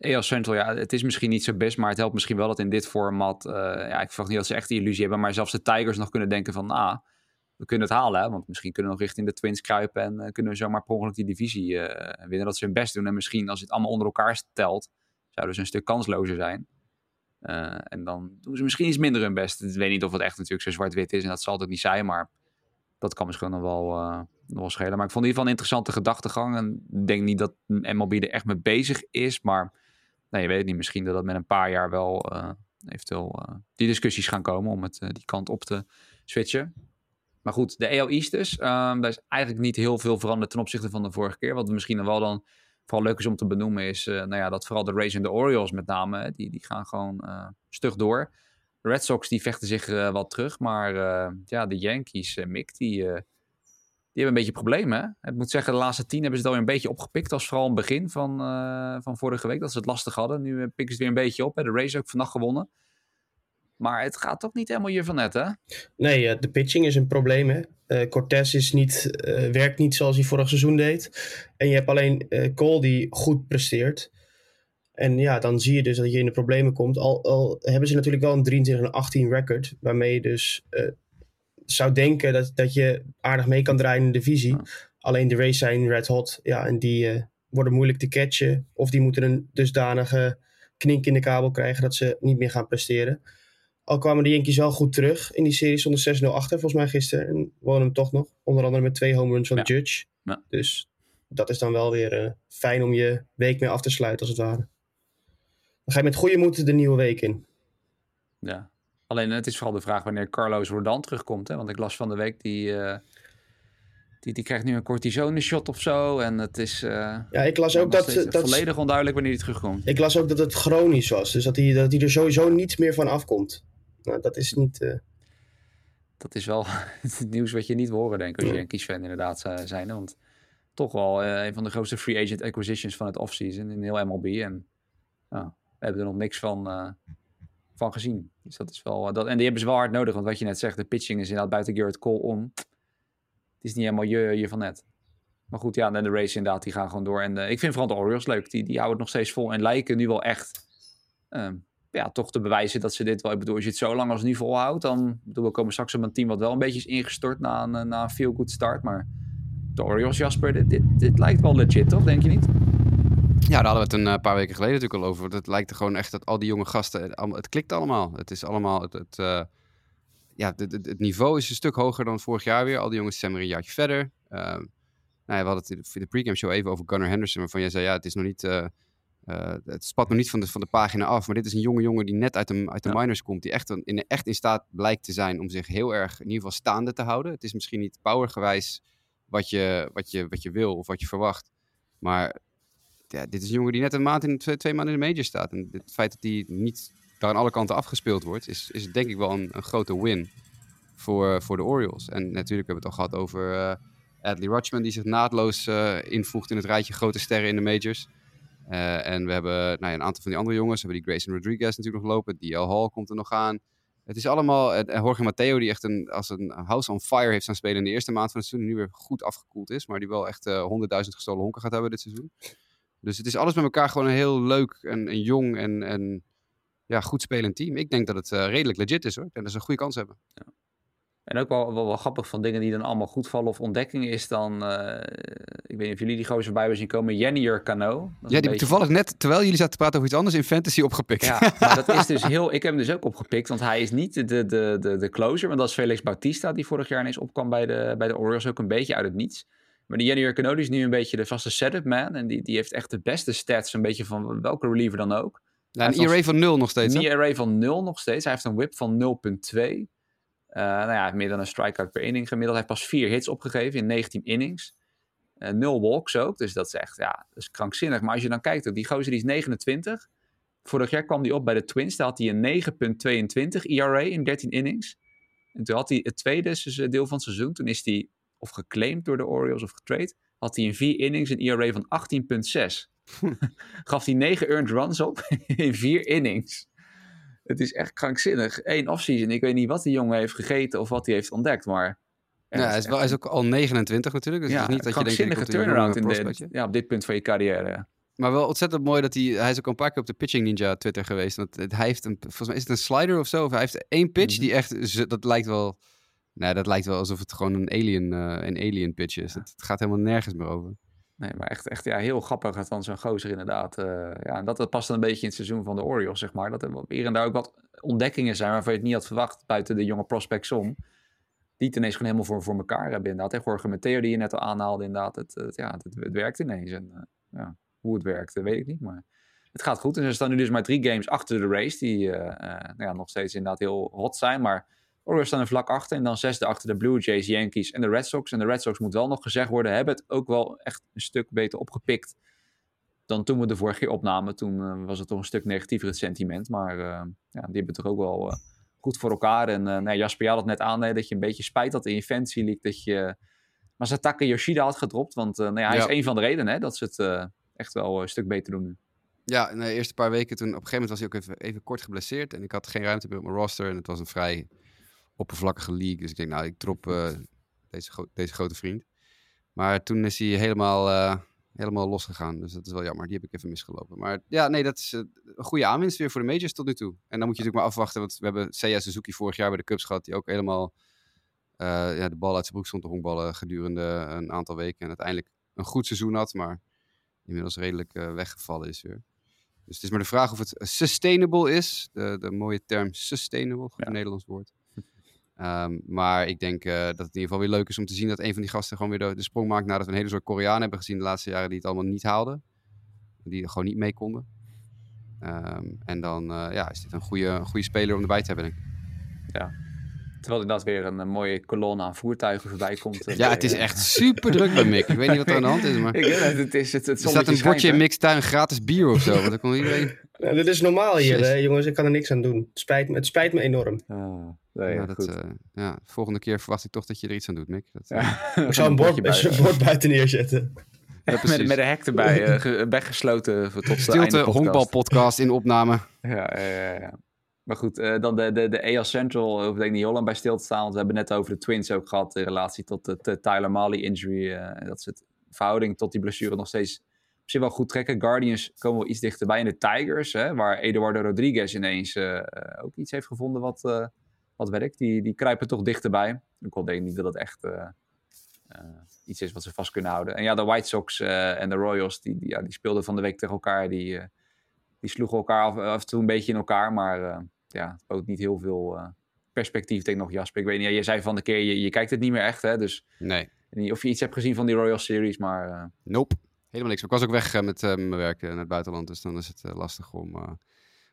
EOS Central, ja, het is misschien niet zo best, maar het helpt misschien wel dat in dit format, uh, ja, ik verwacht niet dat ze echt die illusie hebben, maar zelfs de Tigers nog kunnen denken van, ah, we kunnen het halen, want misschien kunnen we nog richting de Twins kruipen en kunnen we zomaar per ongeluk die divisie winnen. Dat ze hun best doen en misschien als het allemaal onder elkaar stelt, zouden ze een stuk kanslozer zijn. En dan doen ze misschien iets minder hun best. Ik weet niet of het echt natuurlijk zo zwart-wit is en dat zal het ook niet zijn, maar dat kan misschien nog wel, nog wel schelen. Maar ik vond in ieder geval een interessante gedachtegang en ik denk niet dat MLB er echt mee bezig is, maar nee, je weet het niet. Misschien dat dat met een paar jaar wel uh, eventueel uh, die discussies gaan komen om het uh, die kant op te switchen. Maar goed, de AL dus. Um, daar is eigenlijk niet heel veel veranderd ten opzichte van de vorige keer. Wat misschien wel dan vooral leuk is om te benoemen is nou ja, dat vooral de Rays en de Orioles met name, die, die gaan gewoon stug door. De Red Sox die vechten zich wat terug, maar ja, de Yankees, Mick, die die hebben een beetje problemen. Ik moet zeggen, de laatste tien hebben ze het alweer een beetje opgepikt. als vooral een begin van, van vorige week, dat ze het lastig hadden. Nu pikken ze het weer een beetje op. Hè? De race ook vannacht gewonnen. Maar het gaat toch niet helemaal hier van net, hè? Nee, uh, de pitching is een probleem, hè. Uh, Cortez is niet, werkt niet zoals hij vorig seizoen deed. En je hebt alleen Cole die goed presteert. En ja, dan zie je dus dat je in de problemen komt. Al, al hebben ze natuurlijk wel een 23 18 record. Waarmee je dus zou denken dat, dat je aardig mee kan draaien in de divisie. Alleen de race zijn red hot. Ja, en die worden moeilijk te catchen. Of die moeten een dusdanige knink in de kabel krijgen dat ze niet meer gaan presteren. Al kwamen de Yankees wel goed terug in die serie zonder 6-0 achter, volgens mij gisteren. En wonen hem toch nog. Onder andere met twee home runs van Judge. Ja. Dus dat is dan wel weer uh, fijn om je week mee af te sluiten, als het ware. Dan ga je met goede moed de nieuwe week in. Ja, Alleen het is vooral de vraag wanneer Carlos Rodan terugkomt. Hè? Want ik las van de week, die, uh, die, die krijgt nu een cortisone shot of zo. En het is uh, ja, ik las ook dat, dat, volledig onduidelijk wanneer hij terugkomt. Ik las ook dat het chronisch was. Dus dat hij, dat hij er sowieso niets meer van afkomt. Nou, dat is niet... Uh... Dat is wel het nieuws wat je niet wil horen, denk ik, als je een kiesfan inderdaad zijn. Want toch wel een van de grootste free agent acquisitions van het offseason in heel MLB. En we hebben er nog niks van van gezien. Dus dat is wel, dat, en die hebben ze wel hard nodig, want wat je net zegt, de pitching is inderdaad buiten Garrett Cole om. Het is niet helemaal je, je van net. Maar goed, ja, en de race inderdaad, die gaan gewoon door. En uh, ik vind vooral de Orioles leuk. Die, die houden het nog steeds vol en lijken nu wel echt uh, ja, toch te bewijzen dat ze dit wel... Ik bedoel, als je het zo lang als nu volhoudt, dan... Bedoel, we komen straks op een team wat wel een beetje is ingestort na een, na een feel-good start. Maar de Orioles, Jasper, dit, dit, lijkt wel legit, toch? Denk je niet? Ja, daar hadden we het een eh, paar weken geleden natuurlijk al over. Het lijkt er gewoon echt dat al die jonge gasten, het klikt allemaal. Het is allemaal, het, het uh, ja, het, het, niveau is een stuk hoger dan vorig jaar weer. Al die jongens zijn weer een jaartje verder. Uh, nou ja, we hadden het in de pregame show even over Gunnar Henderson, waarvan jij zei, ja, het is nog niet, uh, het spat nog niet van de, van de pagina af. Maar dit is een jonge jongen die net uit de, uit de ja. minors komt, die echt, in, echt in staat blijkt te zijn om zich heel erg, in ieder geval staande te houden. Het is misschien niet powergewijs wat je, wat je, wat je wil of wat je verwacht. Maar ja, dit is een jongen die net een maand in twee, twee maanden in de major staat. En het feit dat hij niet daar aan alle kanten afgespeeld wordt, is, is denk ik wel een, een grote win voor, voor de Orioles. En natuurlijk hebben we het al gehad over uh, Adley Rutschman, die zich naadloos uh, invoegt in het rijtje grote sterren in de majors. Uh, en we hebben nou ja, een aantal van die andere jongens. Hebben die Grayson Rodriguez natuurlijk nog lopen. DL Hall komt er nog aan. Het is allemaal... En Jorge Matteo, die echt een, als een house on fire heeft staan spelen in de eerste maand van het seizoen. Nu weer goed afgekoeld is. Maar die wel echt 100.000 gestolen honken gaat hebben dit seizoen. Dus het is alles met elkaar gewoon een heel leuk en, en jong en, en ja, goed spelend team. Ik denk dat het uh, redelijk legit is hoor. Denk dat ze een goede kans hebben. Ja. En ook wel, wel, wel, grappig van dingen die dan allemaal goed vallen of ontdekkingen is dan... Uh, ik weet niet of jullie die gozer bij hebben zien komen. Jennier Cano. Ja, die beetje... toevallig net, terwijl jullie zaten te praten over iets anders, in Fantasy opgepikt. Ja, maar dat is dus heel... Ik heb hem dus ook opgepikt, want hij is niet de, de, de, de closer. Want dat is Felix Bautista, die vorig jaar ineens opkwam bij de, bij de Orioles. Ook een beetje uit het niets. Maar die Jenny Canodi is nu een beetje de vaste setup man. En die, die heeft echt de beste stats, een beetje van welke reliever dan ook. Ja, een ERA van 0 nog steeds. Een ERA van 0 nog steeds. Hij heeft een whip van 0,2. Uh, nou ja, meer dan een strikeout per inning gemiddeld. Hij heeft pas vier hits opgegeven in 19 innings. Uh, nul walks ook. Dus dat is echt, ja, dat is krankzinnig. Maar als je dan kijkt, die gozer die is 29. Vorig jaar kwam hij op bij de Twins. Daar had hij een 9,22 ERA in 13 innings. En toen had hij het tweede deel van het seizoen. Toen is hij of geclaimd door de Orioles of getrade, had hij in vier innings een ERA van 18,6. Gaf hij negen earned runs op in vier innings. Het is echt krankzinnig. Eén offseason. Ik weet niet wat die jongen heeft gegeten of wat hij heeft ontdekt, maar... Ja, hij is, wel, hij is ook al 29 natuurlijk. Dus ja, het is niet dat je denkt... turnaround in de, ja, op dit punt van je carrière. Maar wel ontzettend mooi dat hij... Hij is ook een paar keer op de Pitching Ninja Twitter geweest. Want hij heeft een... Volgens mij is het een slider of zo. Of hij heeft één pitch Mhm. die echt... Dat lijkt wel... Nee, dat lijkt wel alsof het gewoon een alien, eh, een alien pitch is. Het, het gaat helemaal nergens meer over. Nee, maar echt, echt ja, heel grappig dan zo'n gozer inderdaad. eh, ja, en dat, dat past dan een beetje in het seizoen van de Orioles, zeg maar. Dat er hier en daar ook wat ontdekkingen zijn waarvan je het niet had verwacht buiten de jonge prospects om. Die het ineens gewoon helemaal voor, voor elkaar hebben inderdaad. En Jorge Matteo die je net al aanhaalde inderdaad. Het, het, ja, het, het werkt ineens. En eh, ja, hoe het werkt, weet ik niet. Maar het gaat goed. En ze staan nu dus maar drie games achter de race. Die eh, nou ja, nog steeds inderdaad heel hot zijn. Maar Orioles staan er vlak achter. En dan zesde achter de Blue Jays, Yankees en de Red Sox. En de Red Sox moet wel nog gezegd worden, hebben het ook wel echt een stuk beter opgepikt dan toen we de vorige keer opnamen. Toen eh, was het toch een stuk negatiever het sentiment. Maar eh, ja, die hebben het toch ook wel eh, goed voor elkaar. En nou, Jasper, je had het net aan hè, dat je een beetje spijt had in je Fantasy League dat je Masataka Yoshida had gedropt. Want nou ja, hij Ja. is een van de redenen hè, dat ze het echt wel een stuk beter doen nu. Ja, in de eerste paar weken toen... Op een gegeven moment was hij ook even, even kort geblesseerd. En ik had geen ruimte meer op mijn roster. En het was een vrij oppervlakkige league. Dus ik denk, nou, ik drop eh, deze, gro- deze grote vriend. Maar toen is hij helemaal, eh, helemaal losgegaan. Dus dat is wel jammer. Die heb ik even misgelopen. Maar ja, nee, dat is eh, een goede aanwinst weer voor de majors tot nu toe. En dan moet je natuurlijk maar afwachten. Want we hebben Seiya Suzuki vorig jaar bij de Cubs gehad. Die ook helemaal ja, de bal uit zijn broek stond te honkballen gedurende een aantal weken. En uiteindelijk een goed seizoen had. Maar inmiddels redelijk weggevallen is weer. Dus het is maar de vraag of het sustainable is. De, de mooie term sustainable, goed Ja. Nederlands woord. Ehm, maar ik denk eh, dat het in ieder geval weer leuk is om te zien dat een van die gasten gewoon weer de, de sprong maakt nadat we een hele soort Koreanen hebben gezien de laatste jaren die het allemaal niet haalden. Die er gewoon niet mee konden. Ehm, en dan eh, ja, is dit een goede, een goede speler om erbij te hebben. Denk ik. Terwijl inderdaad weer een, eh, mooie kolonne aan voertuigen voorbij komt. En, Ja, het is eh, echt super druk bij Mick. Ik weet niet wat er aan de hand is, maar Ik weet het, het is het, het er staat een schijnt, bordje in? Mick's tuin gratis bier of zo. Want dan kon iedereen... Nou, dit is normaal hier, hè, jongens. Ik kan er niks aan doen. Het spijt me, het spijt me enorm. Ah, nee, Ja, dat, goed. eh, ja, volgende keer verwacht ik toch dat je er iets aan doet, Mick. Dat, Ja. Ik zou een bord, bordje bij, een bord buiten neerzetten. met, met een hek erbij, eh, ge- weggesloten voor tot de Stilte, honkbalpodcast in opname. Ja, ja, ja, ja. Maar goed, eh, dan de, de, de AL Central hoef ik niet heel lang bij stil te staan. Want we hebben net over de Twins ook gehad in relatie tot de, de Tyler Mali injury. eh, dat ze het verhouding tot die blessure nog steeds op zich wel goed trekken. Guardians komen wel iets dichterbij. En de Tigers, hè, waar Eduardo Rodriguez ineens eh, eh, ook iets heeft gevonden wat, eh, wat werkt. Die, die kruipen toch dichterbij. Ik al denk niet dat het echt eh, eh, iets is wat ze vast kunnen houden. En ja, de White Sox eh, en de Royals, die, die, ja, die speelden van de week tegen elkaar. Die, die sloegen elkaar af, af en toe een beetje in elkaar. Maar ja, het bood niet heel veel perspectief, denk ik nog, Jasper. Ik weet niet, ja, je zei van de keer, je, je kijkt het niet meer echt, hè? Dus Nee, niet of je iets hebt gezien van die Royal Series, maar nope. Helemaal niks. Ik was ook weg met mijn werk naar het buitenland. Dus dan is het lastig om,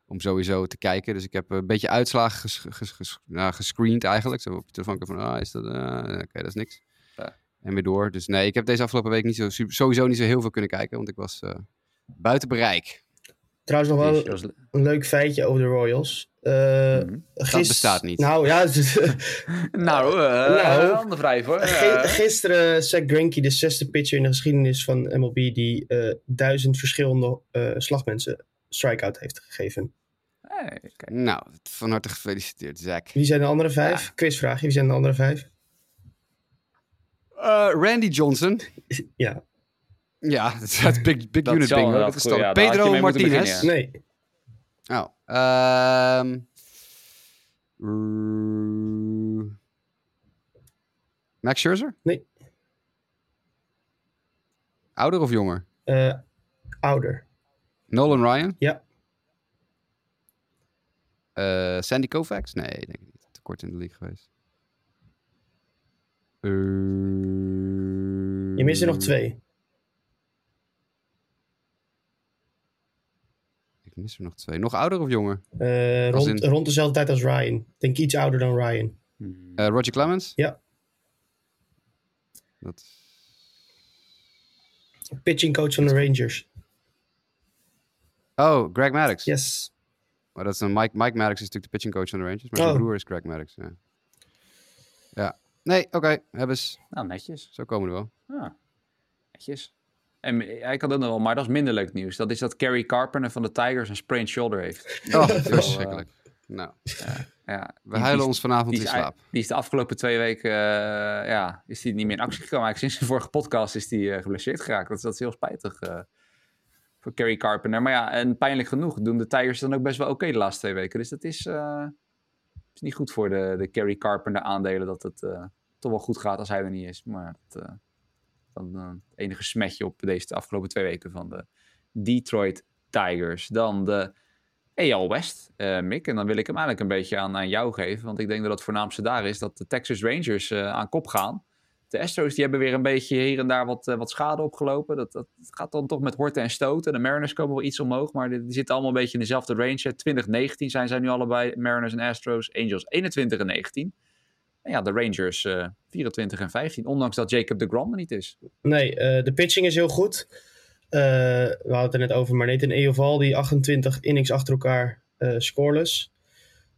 om sowieso te kijken. Dus ik heb een beetje uitslagen ges, ges, ges- nou, gescreend eigenlijk. Zo op je telefoon van, ah, is dat... eh, Oké, dat is niks. Ja. En weer door. Dus nee, ik heb deze afgelopen week niet zo, sowieso niet zo heel veel kunnen kijken. Want ik was eh, buiten bereik. Trouwens, nog wel een leuk feitje over de Royals. Eh Mhm. gis- bestaat niet. Nou ja, Nou, eh Nou, handen vrij voor. Ge- Eh, gisteren Zach Greinke, de zesde pitcher in de geschiedenis van MLB, die eh, duizend verschillende eh, slagmensen strikeout heeft gegeven. hey. Nou, van harte gefeliciteerd, Zack. Wie zijn de andere vijf? Quizvraagje, wie zijn de andere vijf? Eh, Randy Johnson. Ja, Ja, dat is het Big, big Dat Unit bingo. Dat is dan ja, Pedro Martinez. beginnen, nee. Oh, ehm mm, Max Scherzer? Nee. Ouder of jonger? Eh, ouder. Nolan Ryan? Ja. Eh, Sandy Koufax? Nee, denk ik niet. Te kort in de league geweest. Eh, Je mist er nog twee. Ik mis er nog twee. Nog ouder of jonger? Eh, rond, in- rond dezelfde tijd als Ryan. Ik Denk iets ouder dan Ryan. Eh, Roger Clemens? Ja. Dat... Pitching coach van de Rangers. Oh, Greg Maddox. Yes. Maar dat is een Mike, Mike Maddox is natuurlijk de pitching coach van de Rangers. Maar zijn Oh. broer is Greg Maddox. Ja. ja. Nee, oké. Hebben ze. Nou, netjes. Zo komen we er wel. Ah, netjes. En eh, ik had ook nog wel, maar dat is minder leuk nieuws. Dat is dat Kerry Carpenter van de Tigers een sprained shoulder heeft. Oh, wel, verschrikkelijk. nou, Ja, we die- huilen die- ons vanavond in slaap. die is de afgelopen twee weken, eh, ja, is die niet meer in actie gekomen. Eigenlijk sinds de vorige podcast is die eh, geblesseerd geraakt. Dat is, dat is heel spijtig eh, voor Kerry Carpenter. Maar ja, en pijnlijk genoeg doen de Tigers dan ook best wel oké de laatste twee weken. Dus dat is, is niet goed voor de, de Kerry Carpenter aandelen dat het toch wel goed gaat als hij er niet is. Maar het, dan het enige smetje op deze afgelopen twee weken van de Detroit Tigers. Dan de AL West, Mick. En dan wil ik hem eigenlijk een beetje aan, aan jou geven. Want ik denk dat het voornaamste daar is dat de Texas Rangers aan kop gaan. De Astros die hebben weer een beetje hier en daar wat, uh, wat schade opgelopen. Dat, dat gaat dan toch met horten en stoten. De Mariners komen wel iets omhoog, maar die, die zitten allemaal een beetje in dezelfde range. 2019 zijn zij nu allebei, Mariners en Astros. Angels 21 en 19. En ja, de Rangers 24 en 15. Ondanks dat Jacob de Grom er niet is. Nee, de pitching is heel goed. Uh, we hadden het er net over, maar Nathan Eovaldi, 28 innings achter elkaar uh, scoreless.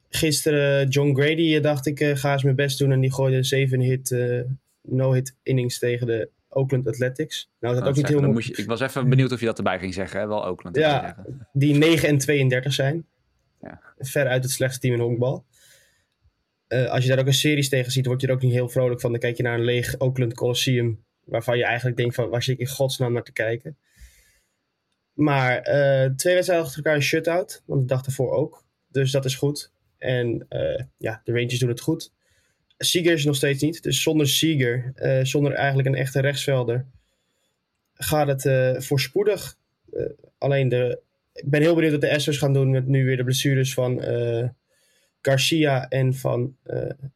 Gisteren John Grady, eh, dacht ik, ga eens mijn best doen. En die gooide 7 hit, no-hit innings tegen de Oakland Athletics. Nou, dat oh, ook niet heel moeilijk. Ik was even benieuwd of je dat erbij ging zeggen, hè? wel Oakland. Ja, die 9 en 32 zijn. Ja. Ver uit het slechtste team in honkbal. Uh, als je daar ook een series tegen ziet, word je er ook niet heel vrolijk van. Dan kijk je naar een leeg Oakland Coliseum, waarvan je eigenlijk denkt van, waar zit ik in godsnaam naar te kijken? Maar uh, twee wedstrijden achter elkaar een shutout. Want de dag ervoor ook. Dus dat is goed. En uh, ja, de Rangers doen het goed. Seager is nog steeds niet. Dus zonder Seager, uh, zonder eigenlijk een echte rechtsvelder, gaat het voorspoedig. alleen de, ik ben heel benieuwd wat de Astros gaan doen met nu weer de blessures van Garcia en van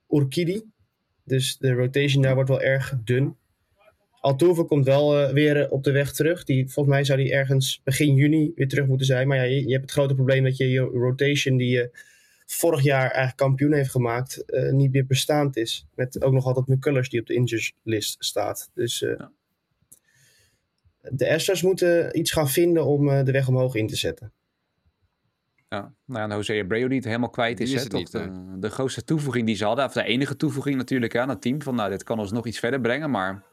Urquidi. Dus de rotation daar wordt wel erg dun. Altuve komt wel uh, weer uh, op de weg terug. Die, volgens mij zou die ergens begin juni weer terug moeten zijn. Maar ja, je, je hebt het grote probleem dat je, je rotation die je vorig jaar eigenlijk kampioen heeft gemaakt, uh, niet meer bestaand is. Met ook nog altijd McCullers die op de injured list staat. Dus ja. de Astros moeten iets gaan vinden om de weg omhoog in te zetten. Ja, nou ja, Jose Abreu die het helemaal kwijt is. is hè, niet, de, de, grootste toevoeging die ze hadden, of de enige toevoeging natuurlijk aan het team. Van nou, dit kan ons nog iets verder brengen, maar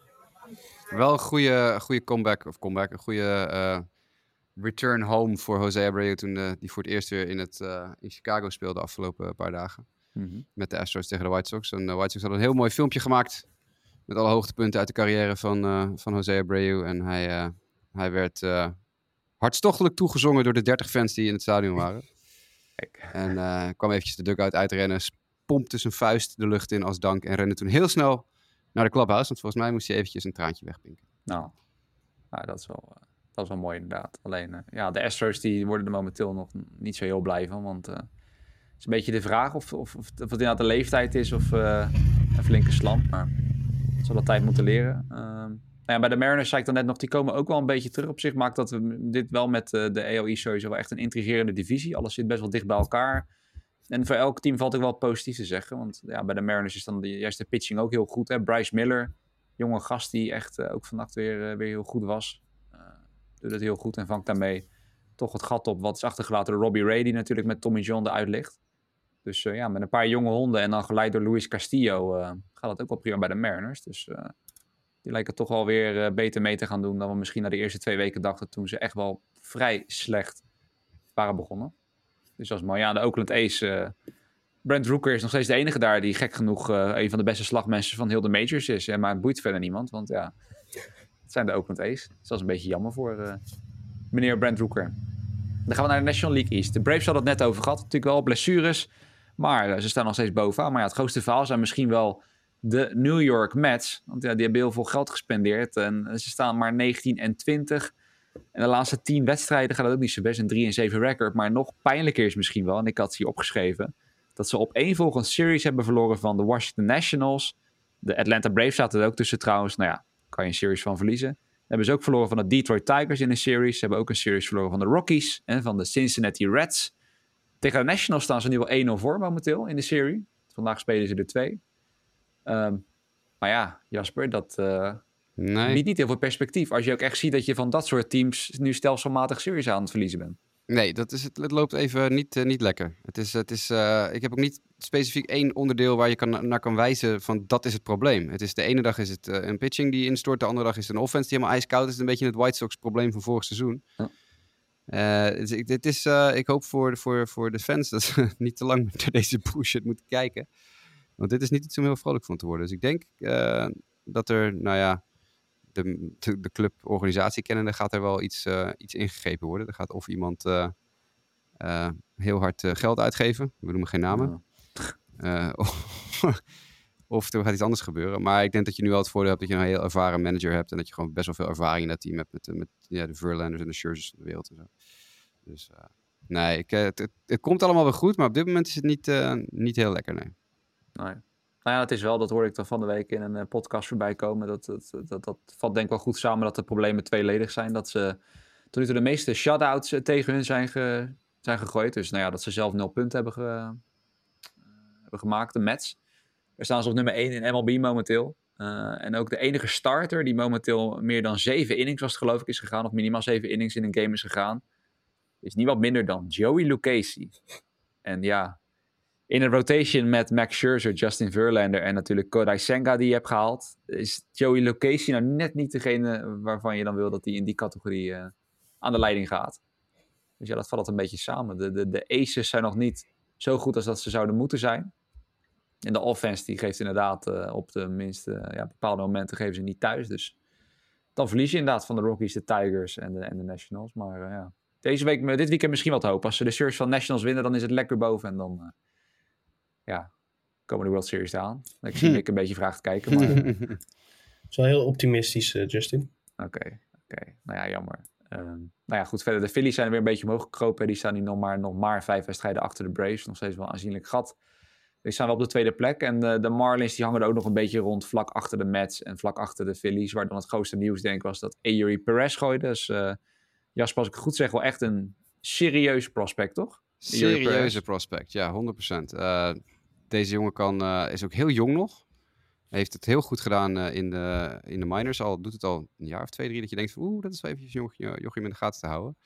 wel een goede, goede comeback, of comeback, een goede uh, return home voor Jose Abreu toen uh, die voor het eerst weer in, het, uh, in Chicago speelde de afgelopen paar dagen. Mm -hmm. Met de Astros tegen de White Sox. En de White Sox hadden een heel mooi filmpje gemaakt met alle hoogtepunten uit de carrière van, van Jose Abreu. En hij, hij werd hartstochtelijk toegezongen door de 30 fans die in het stadion waren. Kijk. En kwam eventjes de dugout uitrennen, pompte zijn vuist de lucht in als dank en rende toen heel snel naar de clubhouse. Want volgens mij moest je eventjes een traantje wegpinken. Nou, nou dat, is wel, dat is wel mooi inderdaad. Alleen, uh, ja, de Astros die worden er momenteel nog niet zo heel blij van. Want het is een beetje de vraag of, of, of, het inderdaad de leeftijd is of een flinke slamp. Maar dat zal dat tijd moeten leren. Ehm, nou ja, bij de Mariners zei ik dan net nog, die komen ook wel een beetje terug. Op zich maakt dat we dit wel met de AOE sowieso wel echt een intrigerende divisie. Alles zit best wel dicht bij elkaar. En voor elk team valt ik wel positief te zeggen. Want ja, bij de Mariners is dan de juiste pitching ook heel goed. Hè? Bryce Miller, jonge gast die echt ook vannacht weer, weer heel goed was. Uh, doet het heel goed en vangt daarmee toch het gat op wat is achtergelaten door Robbie Ray, die natuurlijk met Tommy John eruit ligt. Dus ja, met een paar jonge honden en dan geleid door Luis Castillo gaat het ook wel prima bij de Mariners. Dus die lijken toch wel weer beter mee te gaan doen dan we misschien na de eerste twee weken dachten toen ze echt wel vrij slecht waren begonnen. Dus dat is mooi. Ja, de Oakland Ace. Uh, Brent Rooker is nog steeds de enige daar die gek genoeg uh, een van de beste slagmensen van heel de majors is. Maar het boeit verder niemand, want ja, het zijn de Oakland Ace. Dus dat is een beetje jammer voor uh, meneer Brent Rooker. Dan gaan we naar de National League East. De Braves hadden het net over gehad. Natuurlijk wel blessures, maar ze staan nog steeds bovenaan. Maar ja, het grootste verhaal zijn misschien wel de New York Mets. Want ja, die hebben heel veel geld gespendeerd. En ze staan maar 19 en 20. En de laatste tien wedstrijden gaat het ook niet zo best. Een 3 en 7 record. Maar nog pijnlijker is misschien wel, en ik had hier opgeschreven, dat ze op één volgende series hebben verloren van de Washington Nationals. De Atlanta Braves zaten er ook tussen trouwens. Nou ja, kan je een series van verliezen. hebben ze ook verloren van de Detroit Tigers in een series. Ze hebben ook een series verloren van de Rockies en van de Cincinnati Reds. Tegen de Nationals staan ze nu wel 1-0 voor momenteel in de serie. Vandaag spelen ze er twee. Um, maar ja, Jasper, dat, uh, Nee. Biedt niet heel veel perspectief. Als je ook echt ziet dat je van dat soort teams nu stelselmatig series aan het verliezen bent. Nee, dat is het, het loopt even niet, uh, niet lekker. Het is, het is, uh, ik heb ook niet specifiek één onderdeel waar je kan, naar kan wijzen van dat is het probleem. Het is de ene dag is het uh, een pitching die instort, de andere dag is het een offense die helemaal ijskoud is een beetje het White Sox probleem van vorig seizoen. Ja. dus ik, dit is, ik hoop voor, voor, voor de fans dat ze niet te lang naar deze bullshit moeten kijken. Want dit is niet iets om heel vrolijk van te worden. Dus ik denk dat er, nou ja, de, de, cluborganisatie kennende gaat er wel iets, iets ingegrepen worden. Er gaat of iemand heel hard geld uitgeven, we noemen geen namen. Of er gaat iets anders gebeuren. Maar ik denk dat je nu wel het voordeel hebt dat je een heel ervaren manager hebt. En dat je gewoon best wel veel ervaring in dat team hebt. Met, met, ja, de Verlanders en de Scherzers van de wereld en zo. Dus nee, ik, het, het, het, komt allemaal wel goed. Maar op dit moment is het niet, niet heel lekker, nee. nee. Nou ja, het is wel, dat hoorde ik dan van de week in een uh, podcast voorbij komen. Dat, dat, dat, dat valt denk ik wel goed samen dat de problemen tweeledig zijn. Dat ze tot nu toe de meeste shutouts tegen hun zijn, zijn gegooid. Dus nou ja, dat ze zelf nul punten hebben, ge, hebben gemaakt, de Mets. Daar staan ze op nummer 1 in MLB momenteel. En ook de enige starter die momenteel meer dan 7 innings was, geloof ik, is gegaan. Of minimaal 7 innings in een game is gegaan. Is niemand minder dan Joey Lucchesi. En ja, in een rotation met Max Scherzer, Justin Verlander en natuurlijk Kodai Senga die je hebt gehaald. Is Joey Lucchesi nou net niet degene waarvan je dan wil dat hij in die categorie uh, aan de leiding gaat. Dus ja, dat valt een beetje samen. De, de, de aces zijn nog niet zo goed als dat ze zouden moeten zijn. En de offense die geeft inderdaad uh, op de minste ja, bepaalde momenten geven ze niet thuis. Dus dan verlies je inderdaad van de Rockies, de Tigers en de, en de Nationals. Maar ja, deze week, dit weekend misschien wat hoop. Als ze de Series van Nationals winnen, dan is het lekker boven. En dan ja, komen de World Series aan. Ik zie ik een beetje vraag te kijken. Maar... Het is wel heel optimistisch, Justin. Oké, oké. Nou ja, jammer. Um, nou ja, goed. Verder, de Phillies zijn er weer een beetje omhoog gekropen. Die staan nu nog maar, nog maar vijf wedstrijden achter de Braves. Nog steeds wel een aanzienlijk gat. Die staan wel op de tweede plek. En de, de, Marlins die hangen er ook nog een beetje rond, vlak achter de Mets en vlak achter de Phillies. Waar dan het grootste nieuws denk ik was dat Eury Perez gooide. Dus uh, Jasper, als ik het goed zeg, wel echt een serieus prospect, toch? Serieuze prospect, ja, 100%. Uh, eh, deze jongen kan, uh, is ook heel jong nog. Heeft het heel goed gedaan in, de, in de minors. Al doet het al een jaar of twee, drie dat je denkt oeh, dat is wel eventjes jong, jochie in de gaten te houden.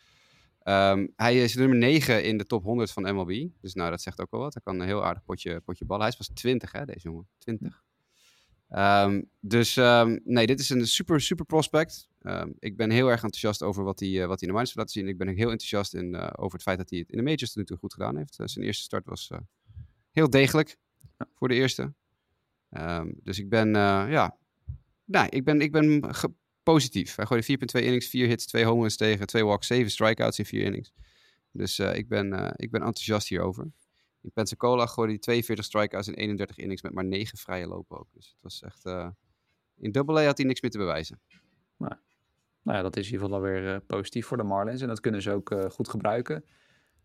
Um, hij is nummer 9 in de top 100 van MLB. Dus nou, dat zegt ook wel wat. Hij kan een heel aardig potje, potje ballen. Hij is pas 20, hè, deze jongen. 20. Um, ehm, dus um, nee, dit is een super, super prospect. ik ben heel erg enthousiast over wat hij, wat hij in de minors laat zien. Ik ben heel enthousiast in, over het feit dat hij het in de majors tot nu toe goed gedaan heeft. Zijn eerste start was heel degelijk voor de eerste. dus ik ben, ja, nou, ik ben, ik ben positief. Hij gooide 4,2 innings, 4 hits, 2 home runs tegen, 2 walks, 7 strikeouts in 4 innings. Dus uh, ik, ben, uh, ik ben enthousiast hierover. In Pensacola gooide hij 42 strikeouts in 31 innings met maar 9 vrije lopen ook. Dus het was echt... In Double A had hij niks meer te bewijzen. Nou, nou ja, dat is in ieder geval weer positief voor de Marlins. En dat kunnen ze ook goed gebruiken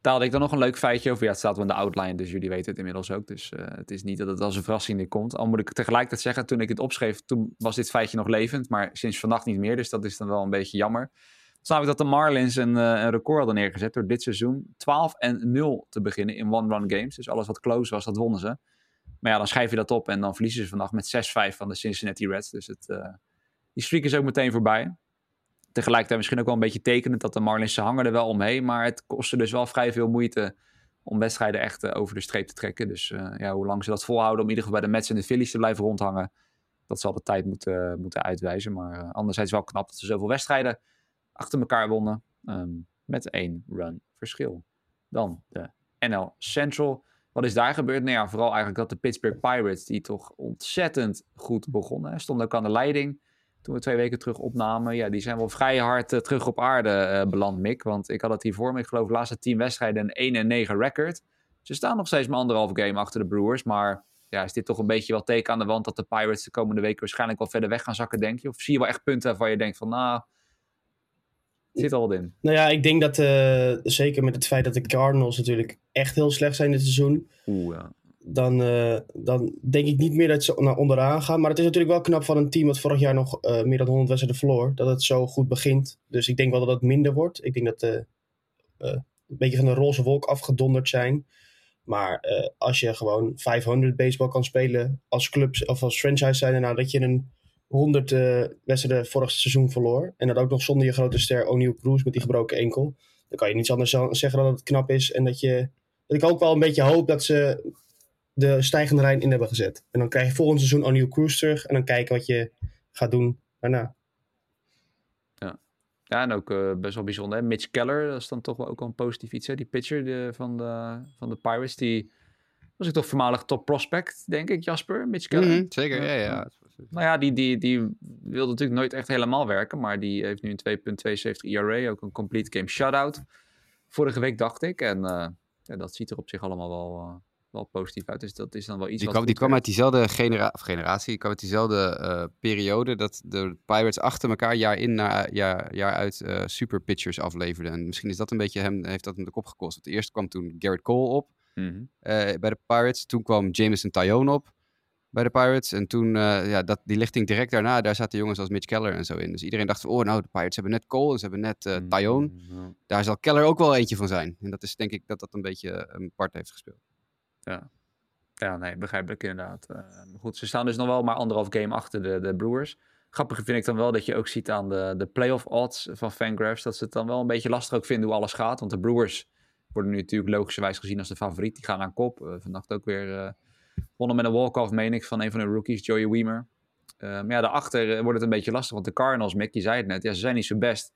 taalde ik dan nog een leuk feitje over. Ja, het staat wel in de outline, dus jullie weten het inmiddels ook. Dus uh, het is niet dat het als een verrassing komt. Al moet ik tegelijkertijd zeggen, toen ik het opschreef, toen was dit feitje nog levend. Maar sinds vannacht niet meer, dus dat is dan wel een beetje jammer. Toen ik dat de Marlins een, uh, een, record hadden neergezet door dit seizoen 12 en 0 te beginnen in one-run games. Dus alles wat close was, dat wonnen ze. Maar ja, dan schrijf je dat op en dan verliezen ze vandaag met 6-5 van de Cincinnati Reds. Dus het, uh, die streak is ook meteen voorbij tegelijkertijd misschien ook wel een beetje tekenend dat de Marlins hangen er wel omheen. Maar het kostte dus wel vrij veel moeite om wedstrijden echt uh, over de streep te trekken. Dus uh, ja, hoe lang ze dat volhouden om in ieder geval bij de Mets en de Phillies te blijven rondhangen. Dat zal de tijd moeten, moeten uitwijzen. Maar uh, anderzijds wel knap dat ze zoveel wedstrijden achter elkaar wonnen. Um, met één run verschil. Dan de NL Central. Wat is daar gebeurd? Nou ja, vooral eigenlijk dat de Pittsburgh Pirates, die toch ontzettend goed begonnen, stonden ook aan de leiding toen we twee weken terug opnamen, ja, die zijn wel vrij hard uh, terug op aarde uh, beland, Mick. Want ik had het hier voor me, ik geloof de laatste tien wedstrijden een 1 en 9 record. Ze staan nog steeds maar anderhalf game achter de Brewers, maar ja, is dit toch een beetje wel teken aan de wand dat de Pirates de komende weken waarschijnlijk wel verder weg gaan zakken, denk je? Of zie je wel echt punten waarvan je denkt van, nou, zit al wat in? Nou ja, ik denk dat uh, zeker met het feit dat de Cardinals natuurlijk echt heel slecht zijn dit seizoen. Oeh, ja dan, uh, dan denk ik niet meer dat ze naar onderaan gaan. Maar het is natuurlijk wel knap van een team dat vorig jaar nog uh, meer dan 100 wedstrijden verloor. Dat het zo goed begint. Dus ik denk wel dat het minder wordt. Ik denk dat uh, een beetje van de roze wolk afgedonderd zijn. Maar als je gewoon 500 baseball kan spelen als club of als franchise zijn. Nou, dat je een 100 wedstrijden vorig seizoen verloor. En dat ook nog zonder je grote ster O'Neill Cruz met die gebroken enkel. Dan kan je niets anders zeggen dan dat het knap is. En dat je dat ik ook wel een beetje hoop dat ze de stijgende lijn in hebben gezet. En dan krijg je volgend seizoen O'Neill Cruz terug. En dan kijken wat je gaat doen daarna. Ja, ja en ook uh, best wel bijzonder. Hè? Mitch Keller, dat is dan toch wel ook wel een positief iets. Hè? Die pitcher de, van, de, van de Pirates, die was ik toch voormalig top prospect, denk ik, Jasper? Mitch Keller? Mm zeker, ja, ja. Nou ja, die, die, die wilde natuurlijk nooit echt helemaal werken. Maar die heeft nu een 2.72 ERA. Ook een complete game shutout. Vorige week dacht ik. En uh, ja, dat ziet er op zich allemaal wel, uh, wel positief uit. Dus dat is dan wel iets die kwam, Die kwam uit diezelfde genera of generatie. Die kwam uit diezelfde uh, periode. Dat de Pirates achter elkaar jaar in naar jaar, jaar uit super pitchers afleverden. En misschien is dat een beetje hem, heeft dat hem de kop gekost. Want eerst kwam toen Garrett Cole op. Mm -hmm. bij de Pirates. Toen kwam Jameson Tyone op bij de Pirates. En toen, ja, dat, die lichting direct daarna, daar zaten jongens als Mitch Keller en zo in. Dus iedereen dacht van, oh nou, de Pirates hebben net Cole en ze hebben net uh, Tyone. Mm, Daar zal Keller ook wel eentje van zijn. En dat is denk ik dat dat een beetje een part heeft gespeeld. Ja, ja nee, begrijpelijk inderdaad. Uh, goed, ze staan dus nog wel maar anderhalf game achter de, de Brewers. Grappig vind ik dan wel dat je ook ziet aan de, de playoff odds van Fangraphs... dat ze het dan wel een beetje lastig ook vinden hoe alles gaat. Want de Brewers worden nu natuurlijk logischerwijs gezien als de favoriet. Die gaan aan kop. vannacht ook weer Wonnen met een walk-off, meen ik, van een van de rookies, Joey Weimer. Uh, maar ja, daarachter eh, wordt het een beetje lastig. Want de Cardinals, Mick, je zei het net, ja, ze zijn niet zo best.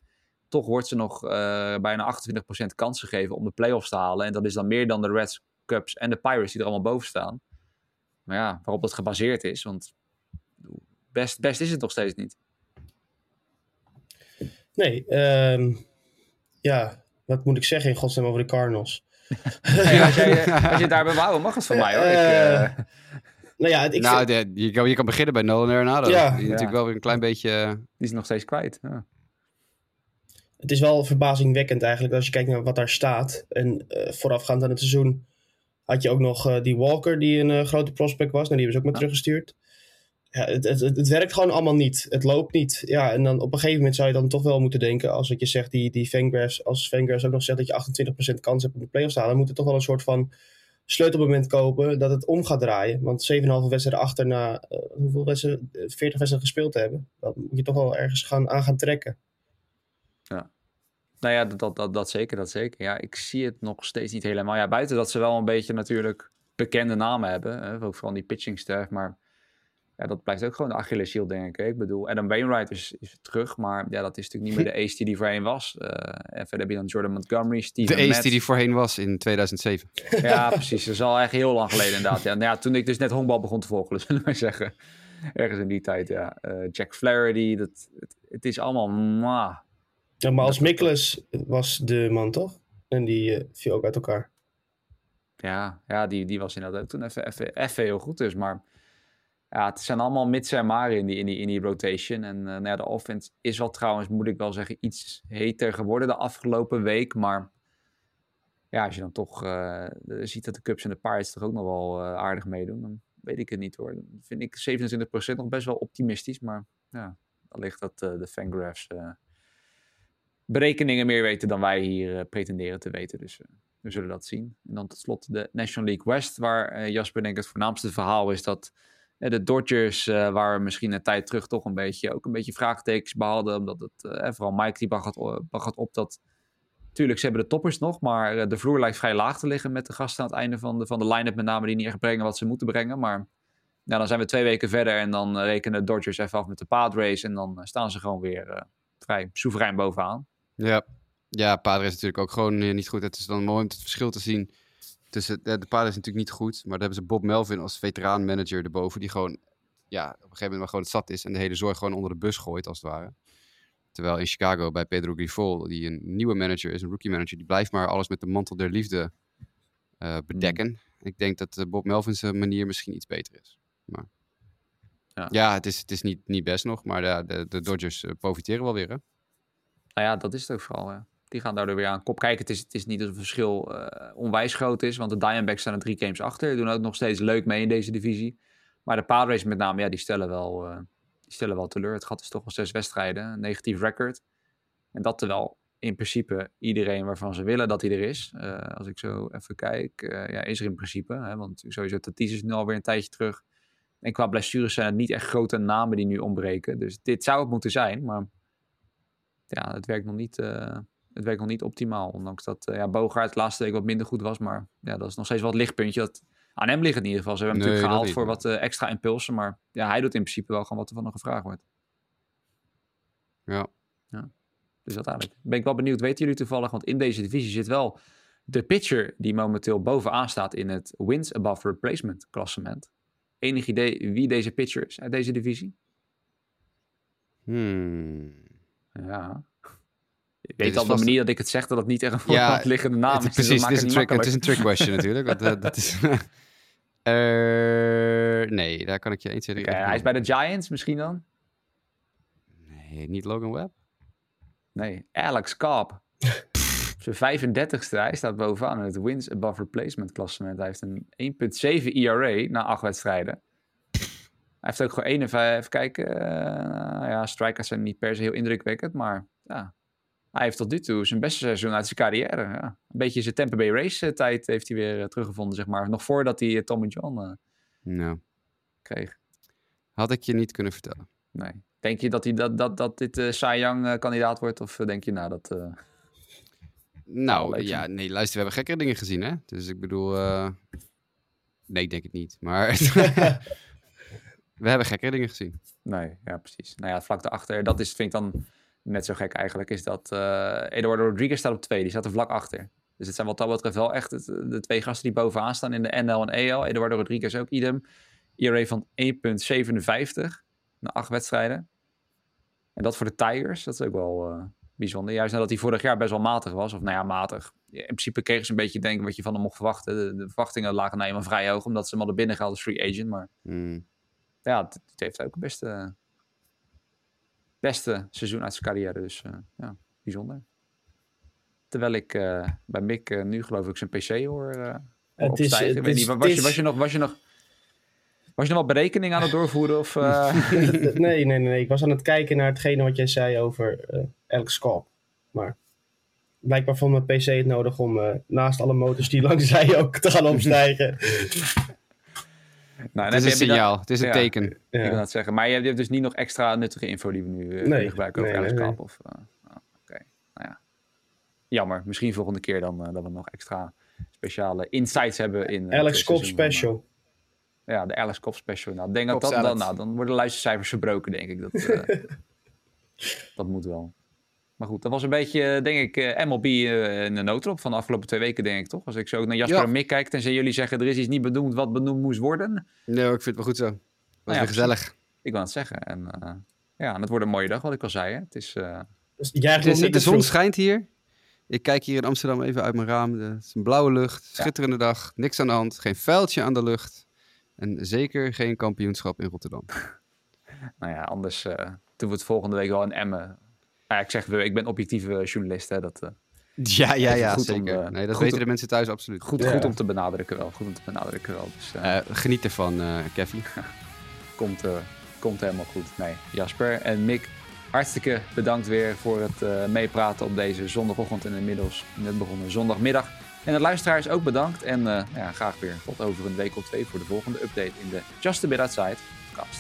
Toch wordt ze nog uh, bijna 28% kans gegeven om de playoffs te halen. En dat is dan meer dan de Reds, Cubs en de Pirates die er allemaal boven staan. Maar ja, waarop dat gebaseerd is. Want best, best is het nog steeds niet. Nee, um, ja, wat moet ik zeggen in godsnaam over de Cardinals? als, jij, eh, als je daar behouden mag het van mij hoor. Ik, uh, nou ja, ik nou, de, je, kan, je kan beginnen bij Nolan Arenado. Ja. Die natuurlijk wel weer een klein beetje... Die is nog steeds kwijt. Ja. Het is wel verbazingwekkend eigenlijk als je kijkt naar wat daar staat. En uh, voorafgaand aan het seizoen had je ook nog uh, die Walker die een uh, grote prospect was. Nou, die hebben ze ook maar teruggestuurd ja, het, het, het, werkt gewoon allemaal niet. Het loopt niet. Ja, en dan op een gegeven moment zou je dan toch wel moeten denken, als ik je zegt, die, die Fangraphs, als Fangraphs ook nog zegt dat je 28% kans hebt om de playoffs te halen, dan moet er toch wel een soort van sleutelmoment kopen dat het om gaat draaien. Want 7,5 wedstrijden achter na uh, hoeveel wedstrijden, 40 wedstrijden gespeeld te hebben, dan moet je toch wel ergens gaan, aan gaan trekken. Ja. Nou ja, dat, dat, dat, zeker, dat zeker. Ja, ik zie het nog steeds niet helemaal. Ja, buiten dat ze wel een beetje natuurlijk bekende namen hebben, hè, ook vooral die pitching staff, maar ja, dat blijft ook gewoon de Achilleshiel, denk ik. Ik bedoel, Adam Wainwright is, is terug, maar ja, dat is natuurlijk niet meer de ace die die voorheen was. Uh, en verder heb je dan Jordan Montgomery, Steven De ace die die voorheen was in 2007. Ja, precies. Dat is al echt heel lang geleden inderdaad. Ja, nou ja, toen ik dus net honkbal begon te volgen, zullen we zeggen. Ergens in die tijd, ja. Uh, Jack Flaherty, dat, het, het is allemaal... Mwah. Ja, maar als Mikkelus was de man, toch? En die uh, viel ook uit elkaar. Ja, ja die, die was inderdaad toen even, even, even heel goed dus, maar ja, het zijn allemaal mits en maren in die, in die, in die rotation. En uh, nou ja, de offense is wel trouwens, moet ik wel zeggen, iets heter geworden de afgelopen week. Maar ja, als je dan toch uh, ziet dat de Cubs en de Pirates toch ook nog wel uh, aardig meedoen, dan weet ik het niet hoor. Dan vind ik 27% nog best wel optimistisch. Maar ja, ligt dat de Fangraphs berekeningen meer weten dan wij hier pretenderen te weten. Dus we zullen dat zien. En dan tot slot de National League West, waar Jasper denk ik het voornaamste verhaal is dat de Dodgers, uh, waar misschien een tijd terug toch een beetje, ook een beetje vraagtekens behaalden. Omdat het, vooral Mike die baggat op dat... Tuurlijk, ze hebben de toppers nog, maar eh, de vloer lijkt vrij laag te liggen met de gasten aan het einde van de, van de line-up. Met name die niet echt brengen wat ze moeten brengen. Maar nou, dan zijn we twee weken verder en dan rekenen de Dodgers even af met de Padres. En dan staan ze gewoon weer vrij soeverein bovenaan. Ja, ja Padres is natuurlijk ook gewoon niet goed. Het is dan mooi om het verschil te zien tussen de, de paarden is natuurlijk niet goed, maar daar hebben ze Bob Melvin als veteraan manager erboven, die gewoon ja, op een gegeven moment maar gewoon het zat is en de hele zorg gewoon onder de bus gooit, als het ware. Terwijl in Chicago bij Pedro Grifol, die een nieuwe manager is, een rookie manager, die blijft maar alles met de mantel der liefde uh, bedekken. Ik denk dat uh, Bob Melvin's manier misschien iets beter is. Maar ja, ja het is, het is niet, niet best nog, maar de, de, de Dodgers profiteren wel weer. Hè? Nou ja, dat is het ook vooral. Die gaan daardoor weer aan kop kijken. Het is, het is niet dat het verschil uh, onwijs groot is. Want de Diamondbacks staan er drie games achter. Doen ook nog steeds leuk mee in deze divisie. Maar de Padres met name, ja, die stellen wel, uh, die stellen wel teleur. Het gat is toch wel zes wedstrijden. Een negatief record. En dat terwijl in principe iedereen waarvan ze willen dat hij er is. Uh, als ik zo even kijk, ja, is er in principe. Hè, want sowieso Tatis is nu alweer een tijdje terug. En qua blessures zijn het niet echt grote namen die nu ontbreken. Dus dit zou het moeten zijn. Maar ja, het werkt nog niet het werkt nog niet optimaal. Ondanks dat uh, ja, Bogaert laatste week wat minder goed was. Maar ja, dat is nog steeds het lichtpuntje. Dat, aan hem ligt in ieder geval. Ze hebben hem natuurlijk gehaald voor wat uh, extra impulsen. Maar ja, hij doet in principe wel gewoon wat er van hem gevraagd wordt. Ja. ja. Dus dat eigenlijk. Ben ik wel benieuwd. Weten jullie toevallig? Want in deze divisie zit wel de pitcher die momenteel bovenaan staat in het wins above replacement klassement. enig idee wie deze pitcher is uit deze divisie? Hmm. Ja. Ik weet al de manier dat ik het zeg dat het niet echt een voor Ja, liggende naam Het is. dus precies, het is, een trick, het het is niet een trick question natuurlijk. want, eh, dat is, nee, daar kan ik je eens. Oké, hij is bij de Giants misschien dan? Nee, niet Logan Webb. Nee, Alex Cobb. Zijn 35ste, hij staat bovenaan in het wins above replacement klassement. Hij heeft een 1.7 ERA na acht wedstrijden. Hij heeft ook gewoon 51, even kijken. eh, ja, strikers zijn niet per se heel indrukwekkend, maar ja. Hij heeft tot nu toe zijn beste seizoen uit zijn carrière. Ja. Een beetje zijn Tampa Bay Race eh, tijd heeft hij weer eh, teruggevonden, zeg maar. Nog voordat hij eh, Tommy John eh, Nou, kreeg. had ik je niet kunnen vertellen. Nee. Denk je dat, hij dat, dat, dat dit eh Cy Young kandidaat wordt? Of denk je nou dat... eh, Nou, ja, nee, luister, we hebben gekkere dingen gezien, hè? Dus ik bedoel, eh, nee, ik denk het niet. Maar we hebben gekkere dingen gezien. Nee, ja, precies. Nou ja, vlak daarachter, dat is, vind ik dan net zo gek eigenlijk, is dat eh Eduardo Rodriguez staat op twee. Die staat er vlak achter. Dus het zijn wat dat betreft wel echt het- de twee gasten die bovenaan staan in de NL en EL. Eduardo Rodriguez ook idem. ERA van 1,57 na acht wedstrijden. En dat voor de Tigers, dat is ook wel eh, bijzonder. Juist nadat hij vorig jaar best wel matig was. Of nou ja, matig. In principe kregen ze een beetje denken wat je van hem mocht verwachten. De, de verwachtingen lagen nou eenmaal vrij hoog, omdat ze hem hadden binnengehaald als free agent. Maar Hmm. Ja, het, het heeft ook het beste, beste seizoen uit zijn carrière. Dus eh, ja, bijzonder. Terwijl ik eh, bij Mick eh, nu geloof ik zijn PC hoor eh Het is- opstijgen. Ik het weet is- niet, wa- het was, je, is- was, je nog, was, je nog, was je nog wat berekening aan het doorvoeren? Of, eh, nee, nee, nee, nee. Ik was aan het kijken naar hetgene wat jij zei over Alex Cobb. Maar blijkbaar vond mijn PC het nodig om eh, naast alle motors die langs zij ook te gaan opstijgen. nou, Het is een dat- signaal, het is een ja. teken. Ik wil dat zeggen. Maar je hebt, dus niet nog extra nuttige info die we nu eh, Nee, gebruiken over nee, Alex nee, Kaap. Of, eh, oh, Oké, nou ja. Jammer. Misschien volgende keer dan eh, dat we nog extra speciale insights hebben in... Alex van, eh, special. Ja, de Alice Cobb special. Nou, ik denk dat dan, nou, dan worden de luistercijfers verbroken, denk ik. Dat, eh, dat moet wel. Maar goed, dat was een beetje, eh, denk ik, eh, MLB eh, in de noodrop van de afgelopen twee weken, denk ik toch? Als ik zo naar Jasper Ja. en Mick kijk, tenzij jullie zeggen er is iets niet benoemd wat benoemd moest worden. Nee, ik vind het wel goed zo. Was Nou ja, weer gezellig. Ik wil het zeggen. En eh, ja, en het wordt een mooie dag, wat ik al zei. Hè. Het is, eh, Dus jij Het is- de zon schijnt hier. Ik kijk hier in Amsterdam even uit mijn raam. De- Het is een blauwe lucht, schitterende dag, niks aan de hand, geen vuiltje aan de lucht. En zeker geen kampioenschap in Rotterdam. nou ja, anders eh, doen we het volgende week wel in Emmen. Ja, ik zeg, we, ik ben objectieve journalist, hè. Dat, eh, Ja, ja, ja, goed om, zeker. eh, nee, dat goed weten om- de mensen thuis absoluut. goed, Ja. goed om te benadrukken wel. Goed om te benadrukken wel. Dus, eh, geniet ervan, eh Kevin. komt, eh, komt helemaal goed. Nee, Jasper en Mick, hartstikke bedankt weer voor het eh, meepraten op deze zondagochtend en inmiddels net begonnen zondagmiddag. En de luisteraars ook bedankt en eh, ja, graag weer tot over een week of twee voor de volgende update in de Just a Bit Outside podcast.